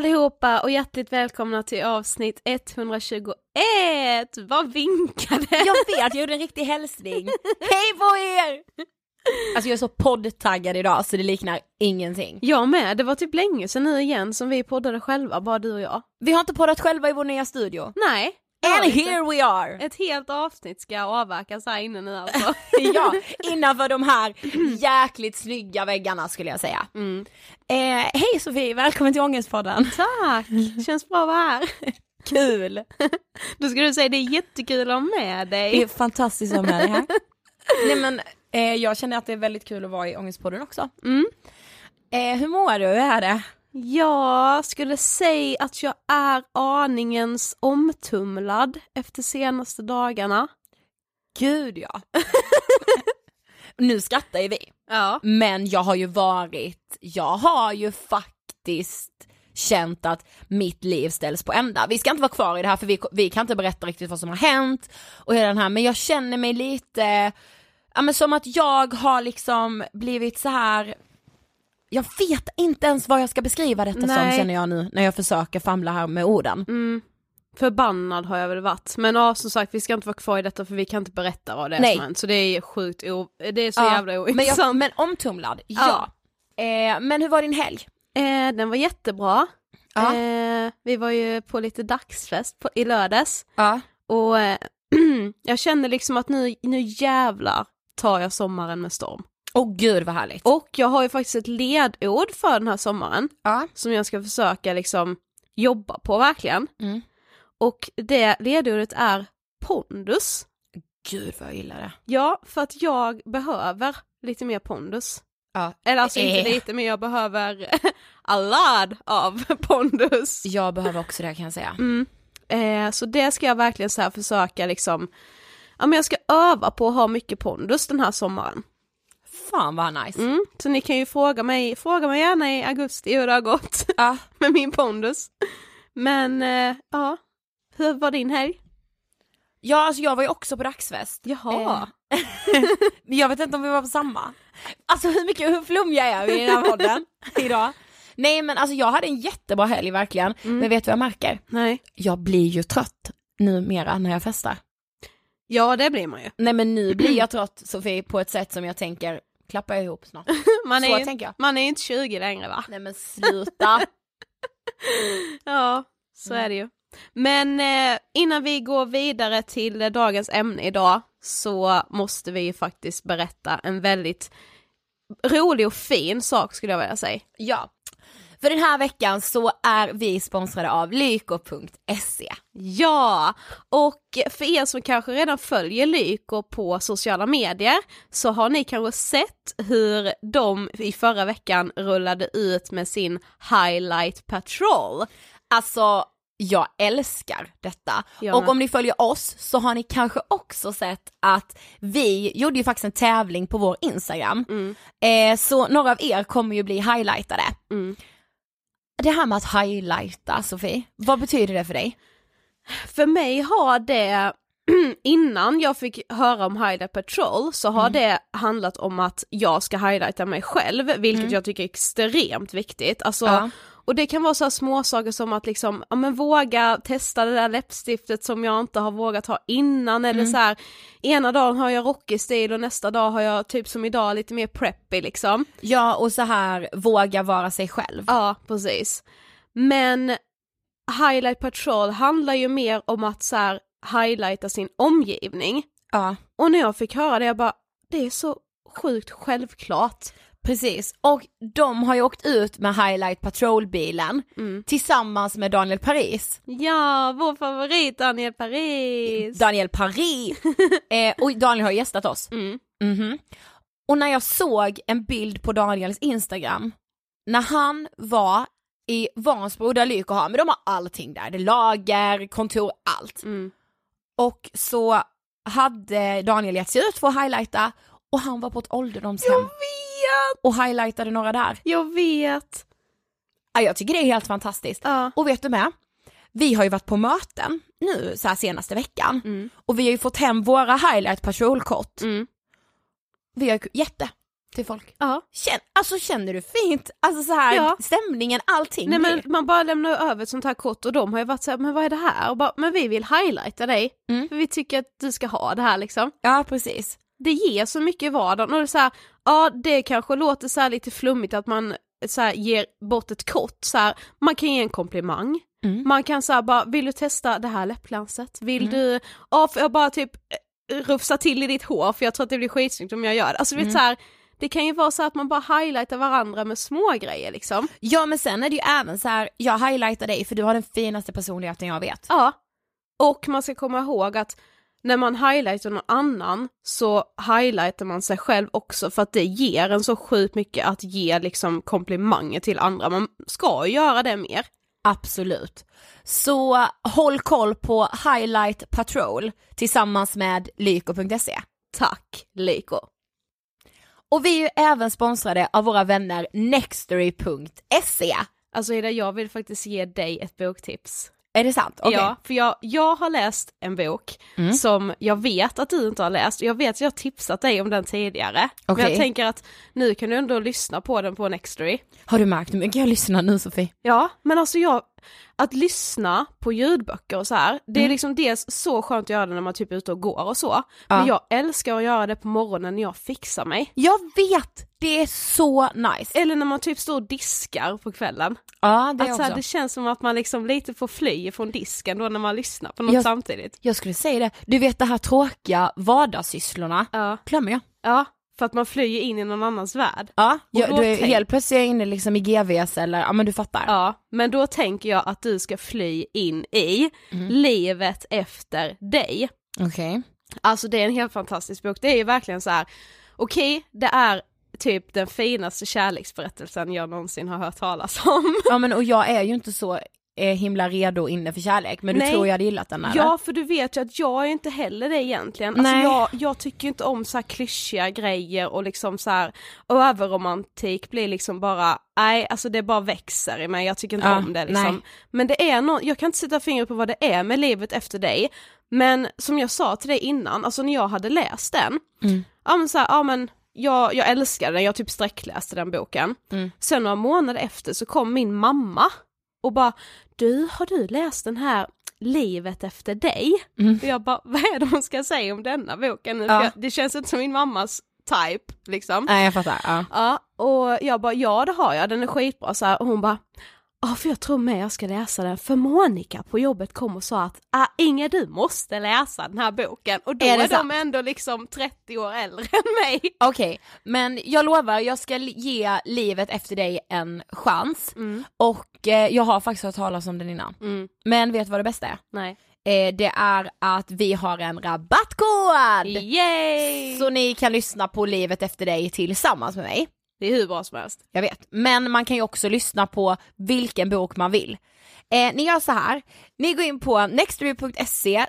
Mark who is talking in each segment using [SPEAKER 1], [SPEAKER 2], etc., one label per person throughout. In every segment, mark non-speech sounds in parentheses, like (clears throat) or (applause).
[SPEAKER 1] allihopa och hjärtligt välkomna till avsnitt 121! Vad vinkade?
[SPEAKER 2] Jag vet, jag gjorde en riktig hälsning. (laughs) Hej på er! Alltså jag är så poddtaggad idag så det liknar ingenting.
[SPEAKER 1] Jag med, det var typ länge sedan nu igen som vi poddade själva, bara du och jag.
[SPEAKER 2] Vi har inte poddat själva i vår nya studio.
[SPEAKER 1] Nej.
[SPEAKER 2] And here we are!
[SPEAKER 1] Ett helt avsnitt ska avverkas här inne nu alltså. (laughs)
[SPEAKER 2] ja, (laughs) innanför de här jäkligt snygga väggarna skulle jag säga.
[SPEAKER 1] Mm.
[SPEAKER 2] Eh, hej Sofie, välkommen till Ångestpodden.
[SPEAKER 1] Tack, (laughs) känns bra att vara här.
[SPEAKER 2] Kul!
[SPEAKER 1] Då ska du säga det är jättekul att ha med
[SPEAKER 2] Det är
[SPEAKER 1] dig.
[SPEAKER 2] fantastiskt att ha med dig här. Nej men eh, jag känner att det är väldigt kul att vara i Ångestpodden också.
[SPEAKER 1] Mm.
[SPEAKER 2] Eh, hur mår du? Hur är det?
[SPEAKER 1] Jag skulle säga att jag är aningens omtumlad efter senaste dagarna.
[SPEAKER 2] Gud ja. (laughs) nu skrattar ju vi.
[SPEAKER 1] Ja.
[SPEAKER 2] Men jag har ju varit, jag har ju faktiskt känt att mitt liv ställs på ända. Vi ska inte vara kvar i det här för vi, vi kan inte berätta riktigt vad som har hänt och hela den här men jag känner mig lite, ja men som att jag har liksom blivit så här. Jag vet inte ens vad jag ska beskriva detta som
[SPEAKER 1] Nej.
[SPEAKER 2] känner jag nu när jag försöker famla här med orden.
[SPEAKER 1] Mm. Förbannad har jag väl varit. Men ja, som sagt vi ska inte vara kvar i detta för vi kan inte berätta vad det är
[SPEAKER 2] Nej.
[SPEAKER 1] som hänt. Så det är sjukt o- det är så
[SPEAKER 2] Ja,
[SPEAKER 1] jävla
[SPEAKER 2] men,
[SPEAKER 1] ointressant.
[SPEAKER 2] jag, men omtumlad, ja. Eh, men hur var din helg?
[SPEAKER 1] Eh, den var jättebra.
[SPEAKER 2] Ja.
[SPEAKER 1] Eh, vi var ju på lite dagsfest på, i lördags.
[SPEAKER 2] Ja.
[SPEAKER 1] Och eh, (clears throat) jag kände liksom att nu, nu jävlar tar jag sommaren med storm.
[SPEAKER 2] Åh gud vad härligt.
[SPEAKER 1] Och jag har ju faktiskt ett ledord för den här sommaren.
[SPEAKER 2] Ja.
[SPEAKER 1] Som jag ska försöka liksom jobba på verkligen.
[SPEAKER 2] Mm.
[SPEAKER 1] Och det ledordet är pondus.
[SPEAKER 2] Gud vad jag gillar det.
[SPEAKER 1] Ja, för att jag behöver lite mer pondus.
[SPEAKER 2] Ja.
[SPEAKER 1] Eller alltså inte
[SPEAKER 2] Eh.
[SPEAKER 1] lite, men jag behöver (laughs) a lot av (laughs) pondus.
[SPEAKER 2] Jag behöver också det kan jag säga.
[SPEAKER 1] Mm. Eh, så det ska jag verkligen så försöka liksom, ja men jag ska öva på att ha mycket pondus den här sommaren.
[SPEAKER 2] Fan vad nice.
[SPEAKER 1] Mm. Så ni kan ju fråga mig, fråga mig gärna i augusti hur det har gått
[SPEAKER 2] Ja. (laughs)
[SPEAKER 1] med min pondus. Men eh, ja, hur var din helg?
[SPEAKER 2] ja, alltså jag var ju också på dagsfest.
[SPEAKER 1] Jaha. (laughs)
[SPEAKER 2] Men jag vet inte om vi var på samma. Alltså hur mycket, hur flummiga är vi i den här podden (laughs) idag? Nej men alltså jag hade en jättebra helg verkligen. Men vet du vad jag märker?
[SPEAKER 1] Nej.
[SPEAKER 2] Jag blir ju trött numera när jag festar.
[SPEAKER 1] Ja det blir man ju.
[SPEAKER 2] Nej men nu blir jag (clears throat) trött Sofie på ett sätt som jag tänker, klappar jag ihop snart. (laughs)
[SPEAKER 1] Man
[SPEAKER 2] Så
[SPEAKER 1] är,
[SPEAKER 2] tänker jag.
[SPEAKER 1] man är inte 20 längre va?
[SPEAKER 2] Nej men sluta. (laughs)
[SPEAKER 1] Ja, så
[SPEAKER 2] Mm.
[SPEAKER 1] är det ju. Men eh, innan vi går vidare till eh, dagens ämne idag så måste vi ju faktiskt berätta en väldigt rolig och fin sak skulle jag vilja säga.
[SPEAKER 2] ja. För den här veckan så är vi sponsrade av lyko.se.
[SPEAKER 1] Ja, och för er som kanske redan följer Lyko på sociala medier så har ni kanske sett hur de i förra veckan rullade ut med sin Highlight Patrol.
[SPEAKER 2] Alltså, jag älskar detta.
[SPEAKER 1] Jag
[SPEAKER 2] och om ni följer oss så har ni kanske också sett att vi gjorde ju faktiskt en tävling på vår Instagram. Eh, så några av er kommer ju bli highlightade.
[SPEAKER 1] Mm.
[SPEAKER 2] Det här med att highlighta, Sofie, vad betyder det för dig?
[SPEAKER 1] För mig har det, (clears throat) innan jag fick höra om Highlight Patrol så har det handlat om att jag ska highlighta mig själv, vilket jag tycker är extremt viktigt. Alltså,
[SPEAKER 2] Ja.
[SPEAKER 1] Och det kan vara så små saker som att liksom, ja men våga testa det där läppstiftet som jag inte har vågat ha innan eller så här, ena dagen har jag rockig stil och nästa dag har jag typ som idag lite mer preppy liksom.
[SPEAKER 2] Ja, och så här våga vara sig själv.
[SPEAKER 1] Ja, precis. Men Highlight Patrol handlar ju mer om att så här, highlighta sin omgivning.
[SPEAKER 2] Ja.
[SPEAKER 1] Och när jag fick höra det, jag bara, det är så sjukt självklart.
[SPEAKER 2] Precis, och de har ju åkt ut med Highlight Patrol-bilen
[SPEAKER 1] Mm.
[SPEAKER 2] tillsammans med Daniel Paris.
[SPEAKER 1] Ja, vår favorit Daniel Paris.
[SPEAKER 2] Daniel Paris! (laughs) eh, och Daniel har gästat oss.
[SPEAKER 1] Mm.
[SPEAKER 2] Mhm. Och när jag såg en bild på Daniels Instagram, när han var i Vansbro där Lyko har, men de har allting där, det är lager, kontor, allt.
[SPEAKER 1] Mm.
[SPEAKER 2] Och så hade Daniel gett sig ut för att highlighta och han var på ett ålderdomshem
[SPEAKER 1] Jag vet,
[SPEAKER 2] och highlightade några där.
[SPEAKER 1] jag vet.
[SPEAKER 2] Ja, jag tycker det är helt fantastiskt.
[SPEAKER 1] Ja.
[SPEAKER 2] Och vet du med? Vi har ju varit på möten nu så här senaste veckan
[SPEAKER 1] Mm.
[SPEAKER 2] och vi har ju fått hem våra highlight patrolkort.
[SPEAKER 1] Mm.
[SPEAKER 2] Vi har ju gett det till folk.
[SPEAKER 1] Ja.
[SPEAKER 2] Känn, alltså känner du fint? Alltså så här
[SPEAKER 1] Ja.
[SPEAKER 2] stämningen, allting.
[SPEAKER 1] Nej men man bara lämnar över ett sånt här kort och de har ju varit såhär, men vad är det här? Och bara, men vi vill highlighta dig,
[SPEAKER 2] Mm.
[SPEAKER 1] för vi tycker att du ska ha det här liksom.
[SPEAKER 2] Ja precis.
[SPEAKER 1] Det ger så mycket i vardagen och det är så här, ja det kanske låter så här lite flummigt att man så här, ger bort ett kort, så här, man kan ge en komplimang,
[SPEAKER 2] Mm.
[SPEAKER 1] man kan säga bara, vill du testa det här läppglanset? Vill du, ja får jag bara typ eh, rufsa till i ditt hår för jag tror att det blir skitsnyggt om jag gör det. Alltså du vet så här, det kan ju vara så att man bara highlightar varandra med små grejer liksom.
[SPEAKER 2] Ja men sen är det ju även så här, jag highlightar dig för du har den finaste personligheten jag vet.
[SPEAKER 1] Ja. Och man ska komma ihåg att när man highlightar någon annan så highlightar man sig själv också för att det ger en så sjukt mycket att ge liksom komplimanger till andra. Man ska ju göra det mer.
[SPEAKER 2] Absolut. Så håll koll på Highlight Patrol tillsammans med lyko.se.
[SPEAKER 1] Tack Liko.
[SPEAKER 2] Och vi är ju även sponsrade av våra vänner Nextory.se.
[SPEAKER 1] Alltså Ida, jag vill faktiskt ge dig ett boktips.
[SPEAKER 2] Är det sant? Okej.
[SPEAKER 1] Ja, för jag, jag har läst en bok
[SPEAKER 2] Mm.
[SPEAKER 1] som jag vet att du inte har läst och jag vet att jag har tipsat dig om den tidigare. Men
[SPEAKER 2] Okej.
[SPEAKER 1] jag tänker att nu kan du ändå lyssna på den på Nextory.
[SPEAKER 2] Har du märkt hur mycket jag lyssnar nu Sofie?
[SPEAKER 1] Ja, men alltså jag, att lyssna på ljudböcker och så här, det är
[SPEAKER 2] Mm.
[SPEAKER 1] liksom dels så skönt att göra det när man typ är ute och går och så,
[SPEAKER 2] Ja.
[SPEAKER 1] men jag älskar att göra det på morgonen när jag fixar mig.
[SPEAKER 2] Jag vet! Det är så nice.
[SPEAKER 1] Eller när man typ står och diskar på kvällen.
[SPEAKER 2] Ja det
[SPEAKER 1] Att
[SPEAKER 2] är
[SPEAKER 1] så här,
[SPEAKER 2] också.
[SPEAKER 1] det känns som att man liksom lite får fly från disken då när man lyssnar på något
[SPEAKER 2] Jag-
[SPEAKER 1] samtidigt.
[SPEAKER 2] Jag skulle säga det, du vet det här tråkiga vardagssysslorna,
[SPEAKER 1] Ja.
[SPEAKER 2] glömmer jag.
[SPEAKER 1] ja, för att man flyr in i någon annans värld.
[SPEAKER 2] Ja,
[SPEAKER 1] då
[SPEAKER 2] du är
[SPEAKER 1] tänk-
[SPEAKER 2] helt plötsligt är jag inne liksom i GVs eller, ja men du fattar.
[SPEAKER 1] Ja, men då tänker jag att du ska fly in i
[SPEAKER 2] Mm.
[SPEAKER 1] livet efter dig.
[SPEAKER 2] Okej.
[SPEAKER 1] Alltså det är en helt fantastisk bok, det är ju verkligen så här. okej det är typ den finaste kärleksberättelsen jag någonsin har hört talas om.
[SPEAKER 2] Ja men och jag är ju inte så eh, himla redo inne för kärlek, men du
[SPEAKER 1] Nej.
[SPEAKER 2] tror jag hade gillat den eller?
[SPEAKER 1] Ja för du vet ju att jag är inte heller det egentligen, alltså
[SPEAKER 2] Nej.
[SPEAKER 1] jag, jag tycker inte om så här klyschiga grejer och liksom så här överromantik blir liksom bara, nej alltså det bara växer i mig, jag tycker inte
[SPEAKER 2] Ja,
[SPEAKER 1] om det liksom.
[SPEAKER 2] nej.
[SPEAKER 1] Men det är något, jag kan inte sätta fingret på vad det är med livet efter dig, men som jag sa till dig innan, alltså när jag hade läst den,
[SPEAKER 2] Mm.
[SPEAKER 1] ja men så här, ja men jag, jag älskade den, jag typ sträckläste den boken.
[SPEAKER 2] Mm.
[SPEAKER 1] Sen några månader efter så kom min mamma och bara, du har du läst den här Livet efter dig?
[SPEAKER 2] Mm.
[SPEAKER 1] Och jag bara, vad är det hon ska säga om denna boken nu?
[SPEAKER 2] Ja.
[SPEAKER 1] Jag, det känns inte som min mammas type liksom.
[SPEAKER 2] Nej jag fattar, ja.
[SPEAKER 1] Ja, och jag bara, ja det har jag, den är skitbra så här. och hon bara, ja för jag tror med jag ska läsa den, för Monica på jobbet kom och sa att, ah, Inga du måste läsa den här boken, och då
[SPEAKER 2] Är
[SPEAKER 1] är, de ändå liksom 30 år äldre än mig.
[SPEAKER 2] Okej, men jag lovar, jag ska ge livet efter dig en chans.
[SPEAKER 1] Mm.
[SPEAKER 2] Och eh, jag har faktiskt hört talas om den innan.
[SPEAKER 1] Mm,
[SPEAKER 2] Men vet du vad det bästa är?
[SPEAKER 1] nej.
[SPEAKER 2] Eh, det är att vi har en rabattkod!
[SPEAKER 1] Yay!
[SPEAKER 2] Så ni kan lyssna på livet efter dig tillsammans med mig.
[SPEAKER 1] Det är hur bra som helst.
[SPEAKER 2] Jag vet, men man kan ju också lyssna på vilken bok man vill. Eh, ni gör så här, ni går in på nextory.se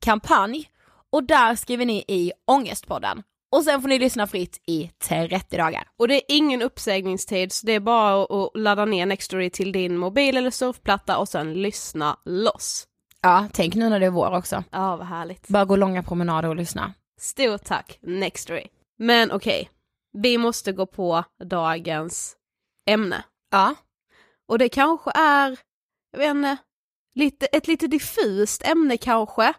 [SPEAKER 2] kampanj och där skriver ni i Ångestpodden. Och sen får ni lyssna fritt i 30 dagar.
[SPEAKER 1] Och det är ingen uppsägningstid, så det är bara att- ladda ner Nextory till din mobil eller surfplatta och sen lyssna loss.
[SPEAKER 2] Ja, tänk nu när det är vår också.
[SPEAKER 1] Ja, vad härligt.
[SPEAKER 2] Bara gå långa promenader och lyssna.
[SPEAKER 1] Stort tack, Nextory. Men okej, vi måste gå på dagens ämne.
[SPEAKER 2] Ja.
[SPEAKER 1] Och det kanske är, jag vet inte, lite, ett lite diffust ämne kanske.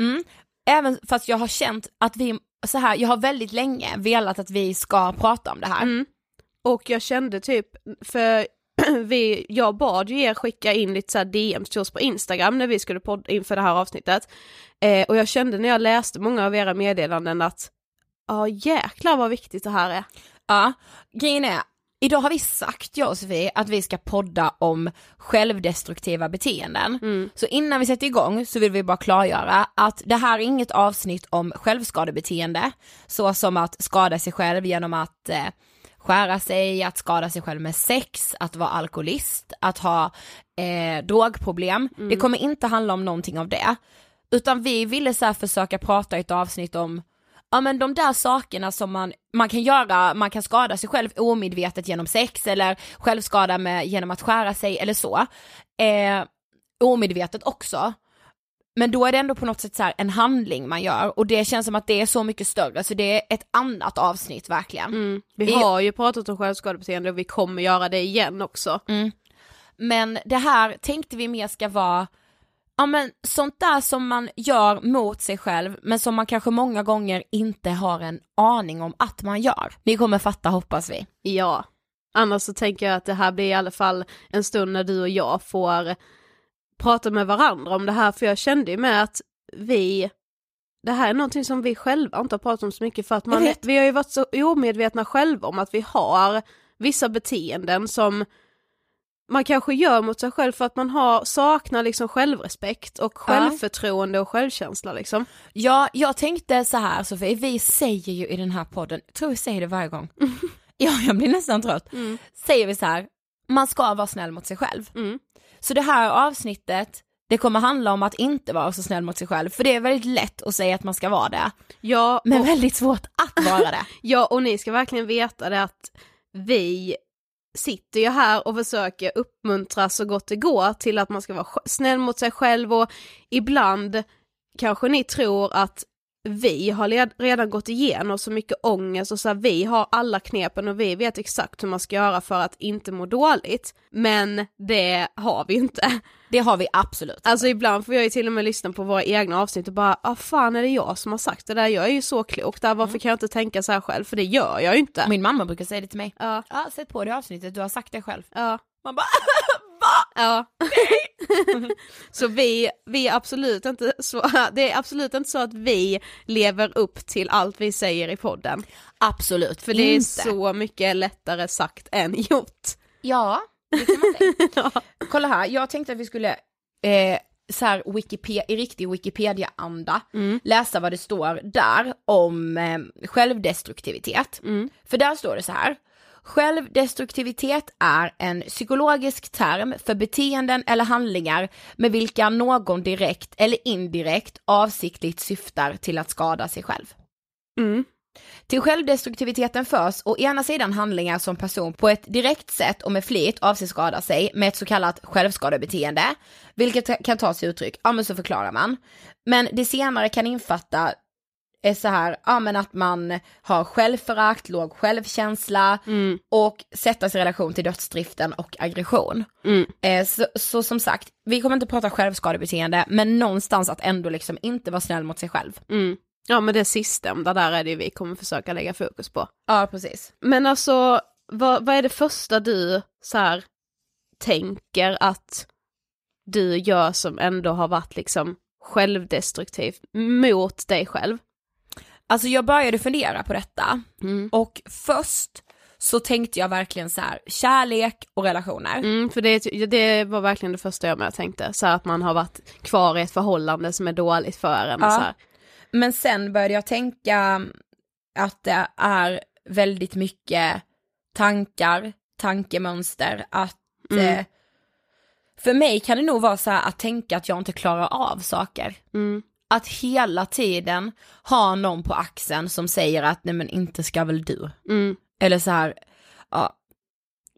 [SPEAKER 2] Mm. Även fast jag har känt att vi, så här, jag har väldigt länge velat att vi ska prata om det här.
[SPEAKER 1] Mm. Och jag kände typ, för (clears throat) vi, jag bad ju er skicka in lite så här DMs till oss på Instagram när vi skulle podda inför det här avsnittet. Eh, och jag kände när jag läste många av era meddelanden att ja jäklar vad viktigt det här är.
[SPEAKER 2] Ja, grejen är, idag har vi sagt jag och Sofie att vi ska podda om självdestruktiva beteenden.
[SPEAKER 1] Mm.
[SPEAKER 2] Så innan vi sätter igång så vill vi bara klargöra att det här är inget avsnitt om självskadebeteende, så som att skada sig själv genom att eh, skära sig, att skada sig själv med sex, att vara alkoholist, att ha eh, drogproblem. Det kommer inte handla om någonting av det. Utan vi ville så här försöka prata i ett avsnitt om Ja men de där sakerna som man, man kan göra, man kan skada sig själv omedvetet genom sex eller självskada med, genom att skära sig eller så. Eh, omedvetet också. Men då är det ändå på något sätt så en handling man gör och det känns som att det är så mycket större så det är ett annat avsnitt verkligen.
[SPEAKER 1] Mm. Vi har ju pratat om självskadebeteende och vi kommer göra det igen också.
[SPEAKER 2] Mm. Men det här tänkte vi mer ska vara, ja men sånt där som man gör mot sig själv men som man kanske många gånger inte har en aning om att man gör. Ni kommer fatta hoppas vi.
[SPEAKER 1] Ja. Annars så tänker jag att det här blir i alla fall en stund när du och jag får prata med varandra om det här, för jag kände ju med att vi, det här är någonting som vi själva inte har pratat om så mycket för att man, vi har ju varit så omedvetna själva om att vi har vissa beteenden som man kanske gör mot sig själv för att man har, saknar liksom självrespekt och självförtroende och självkänsla liksom.
[SPEAKER 2] Ja, jag tänkte så här Sofie, vi säger ju i den här podden, tror vi säger det varje gång. (laughs) ja, jag blir nästan trött.
[SPEAKER 1] Mm.
[SPEAKER 2] Säger vi så här, man ska vara snäll mot sig själv.
[SPEAKER 1] Mm.
[SPEAKER 2] Så det här avsnittet, det kommer handla om att inte vara så snäll mot sig själv, för det är väldigt lätt att säga att man ska vara det,
[SPEAKER 1] Ja,
[SPEAKER 2] men
[SPEAKER 1] och,
[SPEAKER 2] väldigt svårt att vara det. (laughs)
[SPEAKER 1] ja, och ni ska verkligen veta det att vi sitter ju här och försöker uppmuntra så gott det går till att man ska vara snäll mot sig själv och ibland kanske ni tror att vi har redan gått igenom så mycket ångest och så här, vi har alla knepen och vi vet exakt hur man ska göra för att inte må dåligt. Men det har vi inte.
[SPEAKER 2] Det har vi absolut.
[SPEAKER 1] Alltså ibland får jag ju till och med lyssna på våra egna avsnitt och bara, ah fan är det jag som har sagt det där? Jag är ju så klok där, varför kan jag inte tänka så här själv? För det gör jag ju inte.
[SPEAKER 2] Min mamma brukar säga det till mig.
[SPEAKER 1] Ja,
[SPEAKER 2] Ja, sätt på det avsnittet, du har sagt det själv.
[SPEAKER 1] ja,
[SPEAKER 2] Man bara (laughs) va?
[SPEAKER 1] ja. (laughs) så vi, vi är absolut inte så, (laughs) det är absolut inte så att vi lever upp till allt vi säger i podden.
[SPEAKER 2] Absolut,
[SPEAKER 1] För det är
[SPEAKER 2] inte.
[SPEAKER 1] så mycket lättare sagt än (laughs) gjort.
[SPEAKER 2] Ja, det kan man säga.
[SPEAKER 1] Ja.
[SPEAKER 2] Kolla här, jag tänkte att vi skulle eh, så här Wikipedia, i riktig Wikipedia-anda
[SPEAKER 1] Mm.
[SPEAKER 2] läsa vad det står där om eh, självdestruktivitet.
[SPEAKER 1] Mm.
[SPEAKER 2] För där står det så här. Självdestruktivitet är en psykologisk term för beteenden eller handlingar med vilka någon direkt eller indirekt avsiktligt syftar till att skada sig själv.
[SPEAKER 1] Mm.
[SPEAKER 2] Till självdestruktiviteten förs å ena sidan handlingar som person på ett direkt sätt och med flit avser skada sig med ett så kallat självskadebeteende, vilket kan ta sig uttryck, ja men så förklarar man. Men det senare kan infatta är så här, ja men att man har självförakt, låg självkänsla
[SPEAKER 1] Mm.
[SPEAKER 2] och sätta sig i relation till dödsdriften och aggression.
[SPEAKER 1] Mm.
[SPEAKER 2] Eh, så, så som sagt, vi kommer inte prata självskadebeteende, men någonstans att ändå liksom inte vara snäll mot sig själv.
[SPEAKER 1] Mm. Ja men det sistnämnda där är det vi kommer försöka lägga fokus på.
[SPEAKER 2] Ja, precis.
[SPEAKER 1] Men alltså, vad, vad är det första du så här tänker att du gör som ändå har varit liksom självdestruktiv mot dig själv?
[SPEAKER 2] Alltså jag började fundera på detta
[SPEAKER 1] Mm.
[SPEAKER 2] och först så tänkte jag verkligen så här, kärlek och relationer.
[SPEAKER 1] Mm, för det, det var verkligen det första jag med tänkte, så att man har varit kvar i ett förhållande som är dåligt för en.
[SPEAKER 2] Ja.
[SPEAKER 1] Så här.
[SPEAKER 2] Men sen började jag tänka att det är väldigt mycket tankar, tankemönster, att
[SPEAKER 1] Mm.
[SPEAKER 2] eh, för mig kan det nog vara så här att tänka att jag inte klarar av saker.
[SPEAKER 1] Mm.
[SPEAKER 2] Att hela tiden ha någon på axeln som säger att nej men inte ska väl du.
[SPEAKER 1] Mm.
[SPEAKER 2] Eller så här, ja,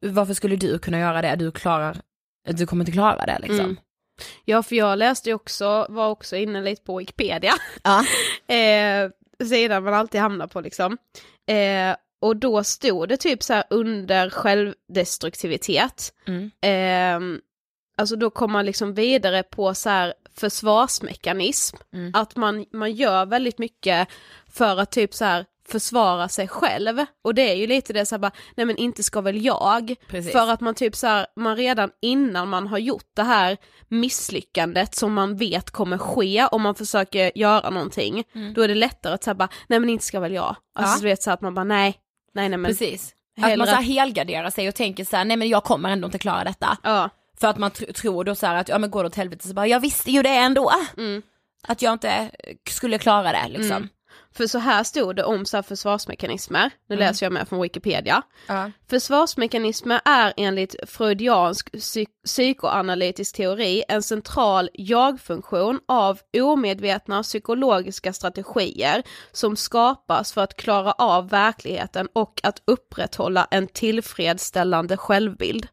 [SPEAKER 2] varför skulle du kunna göra det? Du klarar, du kommer inte klara det liksom.
[SPEAKER 1] Mm. Ja, för jag läste ju också, var också inne lite på Wikipedia.
[SPEAKER 2] Ja. (laughs)
[SPEAKER 1] eh, sidan man alltid hamnar på liksom. Eh, och då stod det typ så här under självdestruktivitet.
[SPEAKER 2] Mm.
[SPEAKER 1] Eh, alltså då kommer man liksom vidare på så här försvarsmekanism.
[SPEAKER 2] Mm.
[SPEAKER 1] Att man, man gör väldigt mycket för att typ så här försvara sig själv. Och det är ju lite det så här bara, nej men inte ska väl jag.
[SPEAKER 2] Precis.
[SPEAKER 1] För att man typ så här, man redan innan man har gjort det här misslyckandet som man vet kommer ske om man försöker göra någonting, då är det lättare att säga bara, nej men inte ska väl jag. Alltså
[SPEAKER 2] Mm. Ja.
[SPEAKER 1] du vet så att man bara nej, nej nej men.
[SPEAKER 2] Precis. Att man
[SPEAKER 1] hellre-
[SPEAKER 2] så helgarderar sig och tänker så här, nej men jag kommer ändå inte klara detta.
[SPEAKER 1] Ja.
[SPEAKER 2] För att man tr- tror då så här att, ja men går det åt helvete så bara, jag visste ju det ändå.
[SPEAKER 1] Mm.
[SPEAKER 2] Att jag inte skulle klara det liksom.
[SPEAKER 1] Mm. För så här stod det om så här försvarsmekanismer, nu läser jag med från Wikipedia.
[SPEAKER 2] Ja.
[SPEAKER 1] Försvarsmekanismer är enligt freudiansk psy- psykoanalytisk teori en central jag-funktion av omedvetna psykologiska strategier som skapas för att klara av verkligheten och att upprätthålla en tillfredsställande självbild.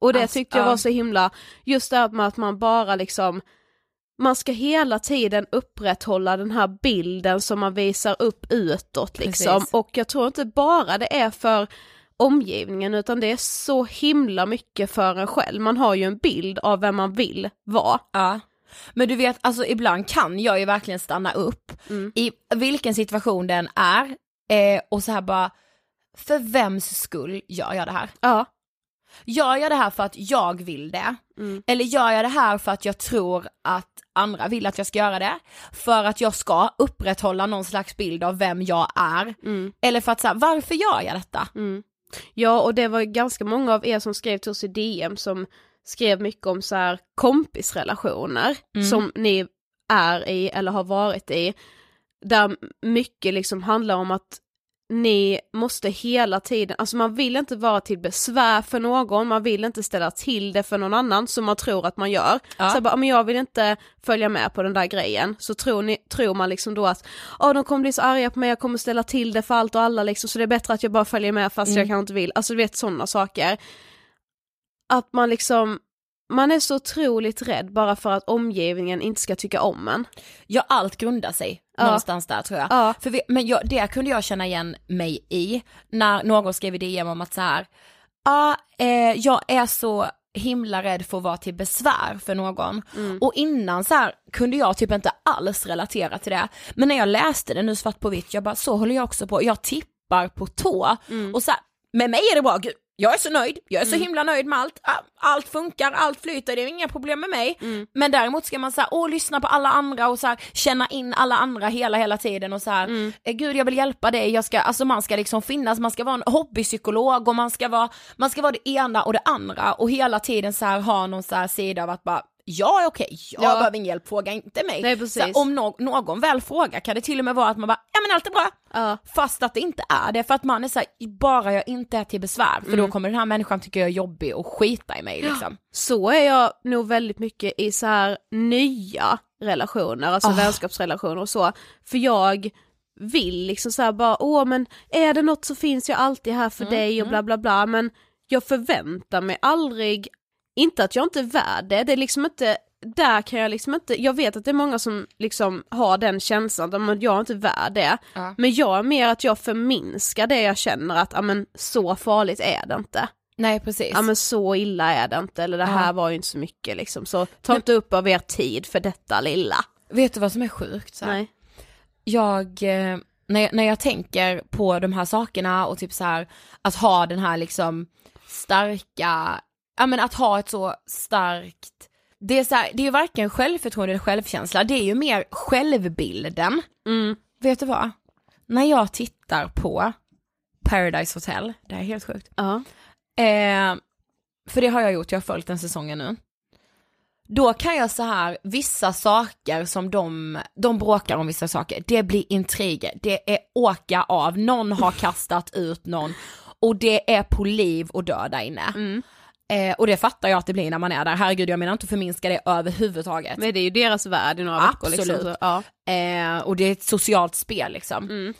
[SPEAKER 1] Och det
[SPEAKER 2] Alltså,
[SPEAKER 1] tyckte jag
[SPEAKER 2] ja.
[SPEAKER 1] var så himla, just det här med att man bara liksom man ska hela tiden upprätthålla den här bilden som man visar upp utåt liksom.
[SPEAKER 2] Precis.
[SPEAKER 1] Och jag tror inte bara det är för omgivningen utan det är så himla mycket för en själv. Man har ju en bild av vem man vill vara.
[SPEAKER 2] Ja. Men du vet, alltså ibland kan jag ju verkligen stanna upp
[SPEAKER 1] Mm.
[SPEAKER 2] i vilken situation den är eh, och så här bara, för vems skull gör jag det här?
[SPEAKER 1] Ja.
[SPEAKER 2] Gör jag det här för att jag vill det?
[SPEAKER 1] Mm.
[SPEAKER 2] Eller gör jag det här för att jag tror att andra vill att jag ska göra det? För att jag ska upprätthålla någon slags bild av vem jag är?
[SPEAKER 1] Mm.
[SPEAKER 2] Eller för att säga, varför gör jag detta?
[SPEAKER 1] Mm. Ja och det var ganska många av er som skrev till oss i DM som skrev mycket om så här kompisrelationer
[SPEAKER 2] Mm.
[SPEAKER 1] som ni är i eller har varit i. Där mycket liksom handlar om att ni måste hela tiden, alltså man vill inte vara till besvär för någon, man vill inte ställa till det för någon annan som man tror att man gör.
[SPEAKER 2] Ja.
[SPEAKER 1] Så bara, men jag vill inte följa med på den där grejen, så tror, ni, tror man liksom då att ja de kommer bli så arga på mig, jag kommer ställa till det för allt och alla liksom, så det är bättre att jag bara följer med fast
[SPEAKER 2] Mm.
[SPEAKER 1] jag kanske inte vill, alltså du vet sådana saker. Att man liksom, man är så otroligt rädd bara för att omgivningen inte ska tycka om en.
[SPEAKER 2] Ja, allt grundar sig
[SPEAKER 1] Ja.
[SPEAKER 2] någonstans där tror jag.
[SPEAKER 1] Ja.
[SPEAKER 2] För vi, men jag, det kunde jag känna igen mig i när någon skrev i DM om att så här, ja, eh, jag är så himla rädd för att vara till besvär för någon.
[SPEAKER 1] Mm.
[SPEAKER 2] Och innan så här kunde jag typ inte alls relatera till det. Men när jag läste det nu svart på vitt, jag bara så håller jag också på, jag tippar på tå.
[SPEAKER 1] Mm.
[SPEAKER 2] Och så här, med mig är det bra, gud, jag är så nöjd, jag är så himla nöjd med allt, allt funkar, allt flyter, det är inga problem med mig.
[SPEAKER 1] Mm.
[SPEAKER 2] Men däremot ska man så här, åh, lyssna på alla andra och så här, känna in alla andra hela hela tiden och så här,
[SPEAKER 1] Mm.
[SPEAKER 2] eh, gud jag vill hjälpa dig, jag ska, alltså man ska liksom finnas, man ska vara en hobbypsykolog och man ska vara, man ska vara det ena och det andra och hela tiden så här ha någon så här sida av att bara jag är okej, jag
[SPEAKER 1] Ja.
[SPEAKER 2] behöver ingen hjälp, fråga inte mig.
[SPEAKER 1] Nej.
[SPEAKER 2] Så om nå- någon väl frågar kan det till och med vara att man bara, ja men allt är bra.
[SPEAKER 1] Ja.
[SPEAKER 2] Fast att det inte är det, för att man är såhär, bara jag inte är till besvär, för
[SPEAKER 1] Mm.
[SPEAKER 2] då kommer den här människan tycka jag är jobbig och skita i mig liksom.
[SPEAKER 1] Så är jag nog väldigt mycket i så här nya relationer, alltså
[SPEAKER 2] Ah.
[SPEAKER 1] vänskapsrelationer och så. För jag vill liksom så här bara, åh men är det något så finns jag alltid här för
[SPEAKER 2] Mm,
[SPEAKER 1] dig och bla bla bla, men jag förväntar mig aldrig, inte att jag inte är värd det, det är liksom inte, där kan jag liksom inte, jag vet att det är många som liksom har den känslan, att jag är inte värd det.
[SPEAKER 2] Ja.
[SPEAKER 1] Men jag är mer att jag förminskar det jag känner att, ja men så farligt är det inte.
[SPEAKER 2] Nej precis.
[SPEAKER 1] Ja men så illa är det inte, eller det här
[SPEAKER 2] Ja.
[SPEAKER 1] var ju inte så mycket liksom, så ta inte upp av er tid för detta lilla.
[SPEAKER 2] Vet du vad som är sjukt? Så här?
[SPEAKER 1] Nej.
[SPEAKER 2] Jag, eh, när jag, när jag tänker på de här sakerna och typ så här att ha den här liksom starka, ja men att ha ett så starkt, det är så här, det är ju varken självförtroende eller självkänsla, det är ju mer självbilden.
[SPEAKER 1] Mm.
[SPEAKER 2] Vet du vad? När jag tittar på Paradise Hotel, det här är helt sjukt.
[SPEAKER 1] Ja.
[SPEAKER 2] Eh, för det har jag gjort, jag har följt den säsongen nu. Då kan jag så här, vissa saker som de, de bråkar om vissa saker, det blir intriger, det är åka av, någon har kastat ut någon och det är på liv och död där inne.
[SPEAKER 1] Mm.
[SPEAKER 2] Eh, och det fattar jag att det blir när man är där, herregud jag menar inte att förminska det överhuvudtaget.
[SPEAKER 1] Men det är ju deras värld i några veckor liksom.
[SPEAKER 2] Absolut.
[SPEAKER 1] Så, ja.
[SPEAKER 2] Eh, och det är ett socialt spel liksom.
[SPEAKER 1] Mm.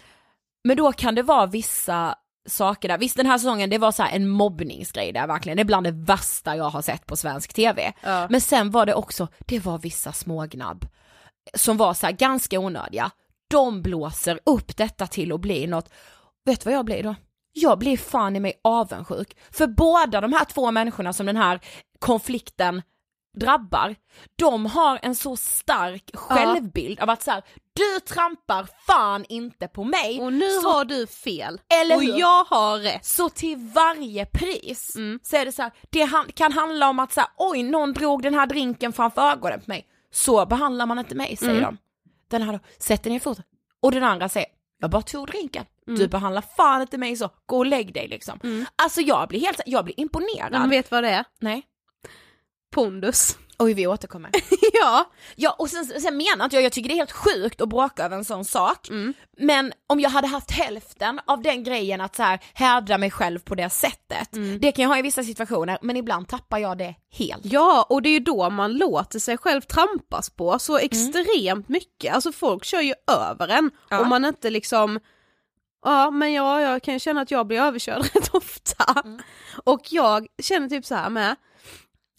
[SPEAKER 2] Men då kan det vara vissa saker där, visst den här säsongen det var så en mobbningsgrej där verkligen, det är bland det värsta jag har sett på svensk tv.
[SPEAKER 1] Ja.
[SPEAKER 2] Men sen var det också, det var vissa smågnabb som var så ganska onödiga. De blåser upp detta till att bli något, vet du vad jag blir då? Jag blir fan i mig avundsjuk. För båda de här två människorna som den här konflikten drabbar, de har en så stark självbild av att så här, du trampar fan inte på mig.
[SPEAKER 1] Och nu
[SPEAKER 2] så,
[SPEAKER 1] har du fel.
[SPEAKER 2] Eller
[SPEAKER 1] och
[SPEAKER 2] hur?
[SPEAKER 1] jag har rätt.
[SPEAKER 2] Så till varje pris
[SPEAKER 1] Mm.
[SPEAKER 2] så är det så här, det kan handla om att så här, oj någon drog den här drinken framför ögonen på mig. Så behandlar man inte mig säger
[SPEAKER 1] Mm.
[SPEAKER 2] de. Den här då, sätter ner foten. Och den andra säger, jag bara tog drinken.
[SPEAKER 1] Mm.
[SPEAKER 2] Du behandlar fan inte mig så, gå och lägg dig liksom. Alltså jag blir helt, jag blir imponerad.
[SPEAKER 1] Men vet vad det är?
[SPEAKER 2] Nej.
[SPEAKER 1] Pondus.
[SPEAKER 2] Oj vi återkommer. (laughs)
[SPEAKER 1] ja.
[SPEAKER 2] Ja och sen, sen menar inte jag, jag tycker det är helt sjukt att bråka över en sån sak.
[SPEAKER 1] Mm.
[SPEAKER 2] Men om jag hade haft hälften av den grejen att så här hävda mig själv på det sättet.
[SPEAKER 1] Mm.
[SPEAKER 2] Det kan jag ha i vissa situationer men ibland tappar jag det helt.
[SPEAKER 1] Ja, och det är ju då man låter sig själv trampas på så extremt mycket. Alltså folk kör ju över en
[SPEAKER 2] Ja.
[SPEAKER 1] om man inte liksom Ja men ja, jag kan känna att jag blir överkörd (laughs) rätt ofta. Och jag känner typ så här med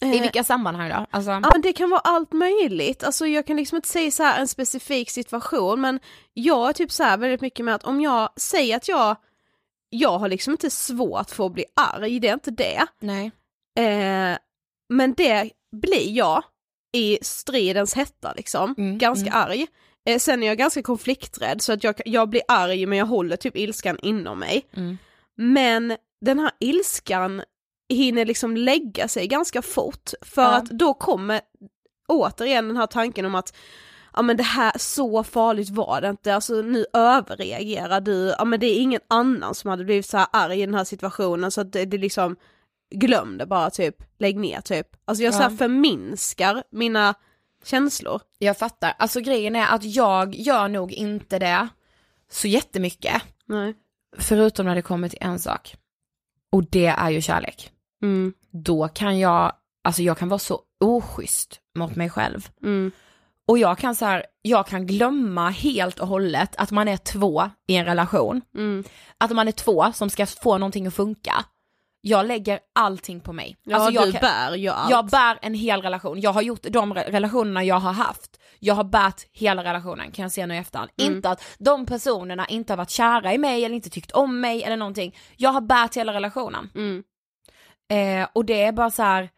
[SPEAKER 2] I
[SPEAKER 1] eh,
[SPEAKER 2] vilka sammanhang då? Alltså,
[SPEAKER 1] Ja men det kan vara allt möjligt, alltså jag kan liksom inte säga så här en specifik situation men jag är typ så här väldigt mycket med att om jag säger att jag jag har liksom inte svårt för att bli arg, det är inte det.
[SPEAKER 2] nej.
[SPEAKER 1] Eh, men det blir jag i stridens hetta liksom,
[SPEAKER 2] Mm,
[SPEAKER 1] ganska arg. Eh, sen är jag ganska konflikträdd så att jag, jag blir arg men jag håller typ ilskan inom mig.
[SPEAKER 2] Mm.
[SPEAKER 1] Men den här ilskan hinner liksom lägga sig ganska fort för
[SPEAKER 2] Ja.
[SPEAKER 1] att då kommer återigen den här tanken om att ja men det här, så farligt var det inte, alltså nu överreagerar du, ja men det är ingen annan som hade blivit så här arg i den här situationen så att det, det liksom glöm det bara typ, lägg ner typ. Alltså jag så här
[SPEAKER 2] Ja.
[SPEAKER 1] förminskar mina känslor.
[SPEAKER 2] Jag fattar. Alltså grejen är att jag gör nog inte det så jättemycket.
[SPEAKER 1] Nej.
[SPEAKER 2] Förutom när det kommer till en sak. Och det är ju kärlek.
[SPEAKER 1] Mm,
[SPEAKER 2] Då kan jag, alltså jag kan vara så oschysst mot mig själv.
[SPEAKER 1] mm,
[SPEAKER 2] Och jag kan så här, jag kan glömma helt och hållet att man är två i en relation.
[SPEAKER 1] mm.
[SPEAKER 2] Att man är två som ska få någonting att funka. Jag lägger allting på mig.
[SPEAKER 1] Ja
[SPEAKER 2] alltså jag
[SPEAKER 1] du
[SPEAKER 2] kan-
[SPEAKER 1] bär ju allt.
[SPEAKER 2] Jag bär en hel relation, jag har gjort de re- relationerna jag har haft, jag har bärt hela relationen kan jag se nu i efterhand.
[SPEAKER 1] Mm.
[SPEAKER 2] Inte att de personerna inte har varit kära i mig eller inte tyckt om mig eller någonting. Jag har bärt hela relationen.
[SPEAKER 1] Mm.
[SPEAKER 2] Eh, och det är bara så här.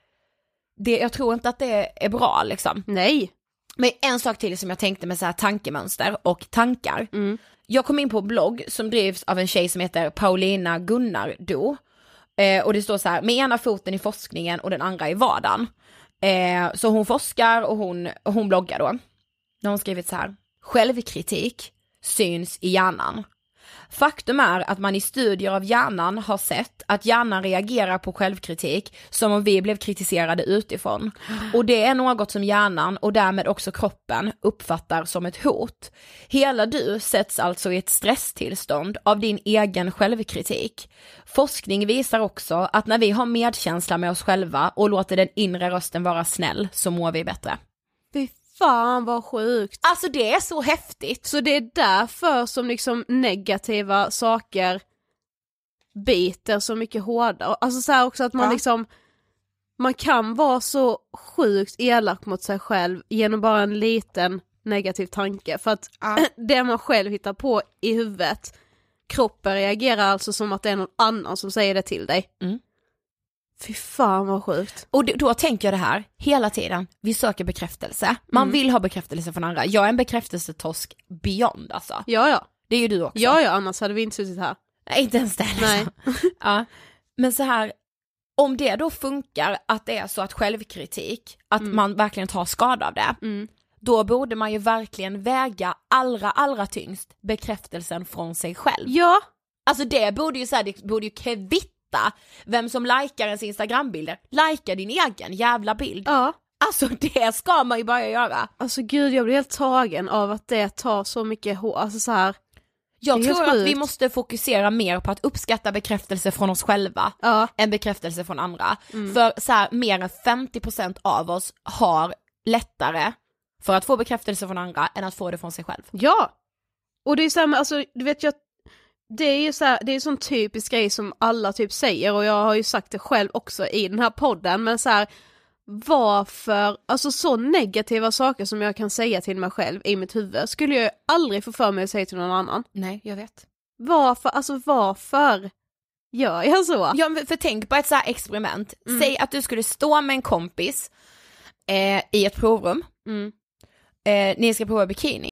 [SPEAKER 2] Det, jag tror inte att det är bra liksom.
[SPEAKER 1] Nej.
[SPEAKER 2] Men en sak till som jag tänkte med så här tankemönster och tankar.
[SPEAKER 1] Mm.
[SPEAKER 2] Jag kom in på en blogg som drivs av en tjej som heter Paulina Gunnardo. Eh, och det står så här, med ena foten i forskningen och den andra i vardagen. Eh, så hon forskar och hon, och hon bloggar då. Då har hon skrivit så här, självkritik syns i hjärnan. Faktum är att man i studier av hjärnan har sett att hjärnan reagerar på självkritik som om vi blev kritiserade utifrån. Och det är något som hjärnan och därmed också kroppen uppfattar som ett hot. Hela du sätts alltså i ett stresstillstånd av din egen självkritik. Forskning visar också att när vi har medkänsla med oss själva och låter den inre rösten vara snäll så mår vi bättre.
[SPEAKER 1] Fan vad sjukt.
[SPEAKER 2] Alltså det är så häftigt.
[SPEAKER 1] Så det är därför som liksom negativa saker biter så mycket hårdare. Alltså så här också att man
[SPEAKER 2] Ja.
[SPEAKER 1] liksom man kan vara så sjukt elak mot sig själv genom bara en liten negativ tanke för att (clears throat) det man själv hittar på i huvudet kroppen reagerar alltså som att det är någon annan som säger det till dig.
[SPEAKER 2] Mm.
[SPEAKER 1] Fy fan vad sjukt.
[SPEAKER 2] Och då, då tänker jag det här hela tiden, vi söker bekräftelse. Man
[SPEAKER 1] Mm.
[SPEAKER 2] vill ha bekräftelse från andra. Jag är en bekräftelsetorsk beyond alltså.
[SPEAKER 1] Ja ja,
[SPEAKER 2] Det är ju du också.
[SPEAKER 1] ja ja annars hade vi inte suttit här.
[SPEAKER 2] Nej, inte ens det
[SPEAKER 1] Nej.
[SPEAKER 2] liksom. (laughs) ja. Men så här, om det då funkar att det är så att självkritik, att man verkligen tar skada av det,
[SPEAKER 1] Mm.
[SPEAKER 2] då borde man ju verkligen väga allra, allra tyngst bekräftelsen från sig själv.
[SPEAKER 1] Ja,
[SPEAKER 2] Alltså det borde ju så här, det borde ju kvitta vem som likar ens instagrambilder. Lika din egen jävla bild.
[SPEAKER 1] ja.
[SPEAKER 2] Alltså det ska man ju börja göra.
[SPEAKER 1] Alltså gud jag blir helt tagen av att det tar så mycket hår, alltså så här.
[SPEAKER 2] Jag tror att vi måste fokusera mer på att uppskatta bekräftelse från oss själva
[SPEAKER 1] Ja.
[SPEAKER 2] än bekräftelse från andra.
[SPEAKER 1] Mm.
[SPEAKER 2] För så här, mer än 50% av oss har lättare för att få bekräftelse från andra än att få det från sig själv.
[SPEAKER 1] Ja! Och det är samma, alltså du vet jag, det är ju så här, det är en sån typisk grej som alla typ säger och jag har ju sagt det själv också i den här podden men så här varför, alltså så negativa saker som jag kan säga till mig själv i mitt huvud skulle jag ju aldrig få för mig att säga till någon annan.
[SPEAKER 2] Nej, jag vet.
[SPEAKER 1] Varför, alltså varför gör jag så?
[SPEAKER 2] Ja, för tänk på ett så här experiment.
[SPEAKER 1] Mm.
[SPEAKER 2] Säg att du skulle stå med en kompis eh, i ett provrum.
[SPEAKER 1] Mm.
[SPEAKER 2] Eh, ni ska prova bikini.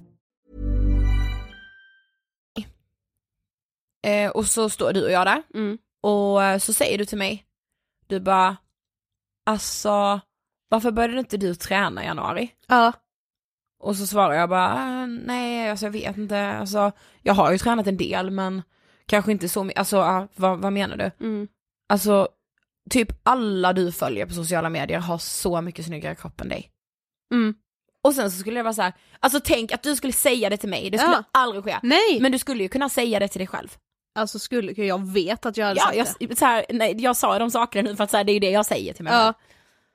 [SPEAKER 2] Eh, och så står du och jag där.
[SPEAKER 1] Mm.
[SPEAKER 2] Och eh, så säger du till mig, du bara, alltså varför började inte du träna i januari?
[SPEAKER 1] Ja.
[SPEAKER 2] Och så svarar jag bara, "Ah, nej alltså jag vet inte, alltså jag har ju tränat en del men kanske inte så mycket, alltså ah, vad, vad menar du?
[SPEAKER 1] Mm.
[SPEAKER 2] Alltså typ alla du följer på sociala medier har så mycket snyggare kropp än dig.
[SPEAKER 1] Mm.
[SPEAKER 2] Och sen så skulle jag vara så här, alltså tänk att du skulle säga det till mig, det skulle
[SPEAKER 1] Ja.
[SPEAKER 2] aldrig ske.
[SPEAKER 1] Nej!
[SPEAKER 2] Men du skulle ju kunna säga det till dig själv.
[SPEAKER 1] Alltså skulle, jag vet att jag hade
[SPEAKER 2] Ja,
[SPEAKER 1] sagt
[SPEAKER 2] jag,
[SPEAKER 1] det.
[SPEAKER 2] så här, nej, jag sa de sakerna nu för att så här, det är ju det jag säger till mig
[SPEAKER 1] Ja,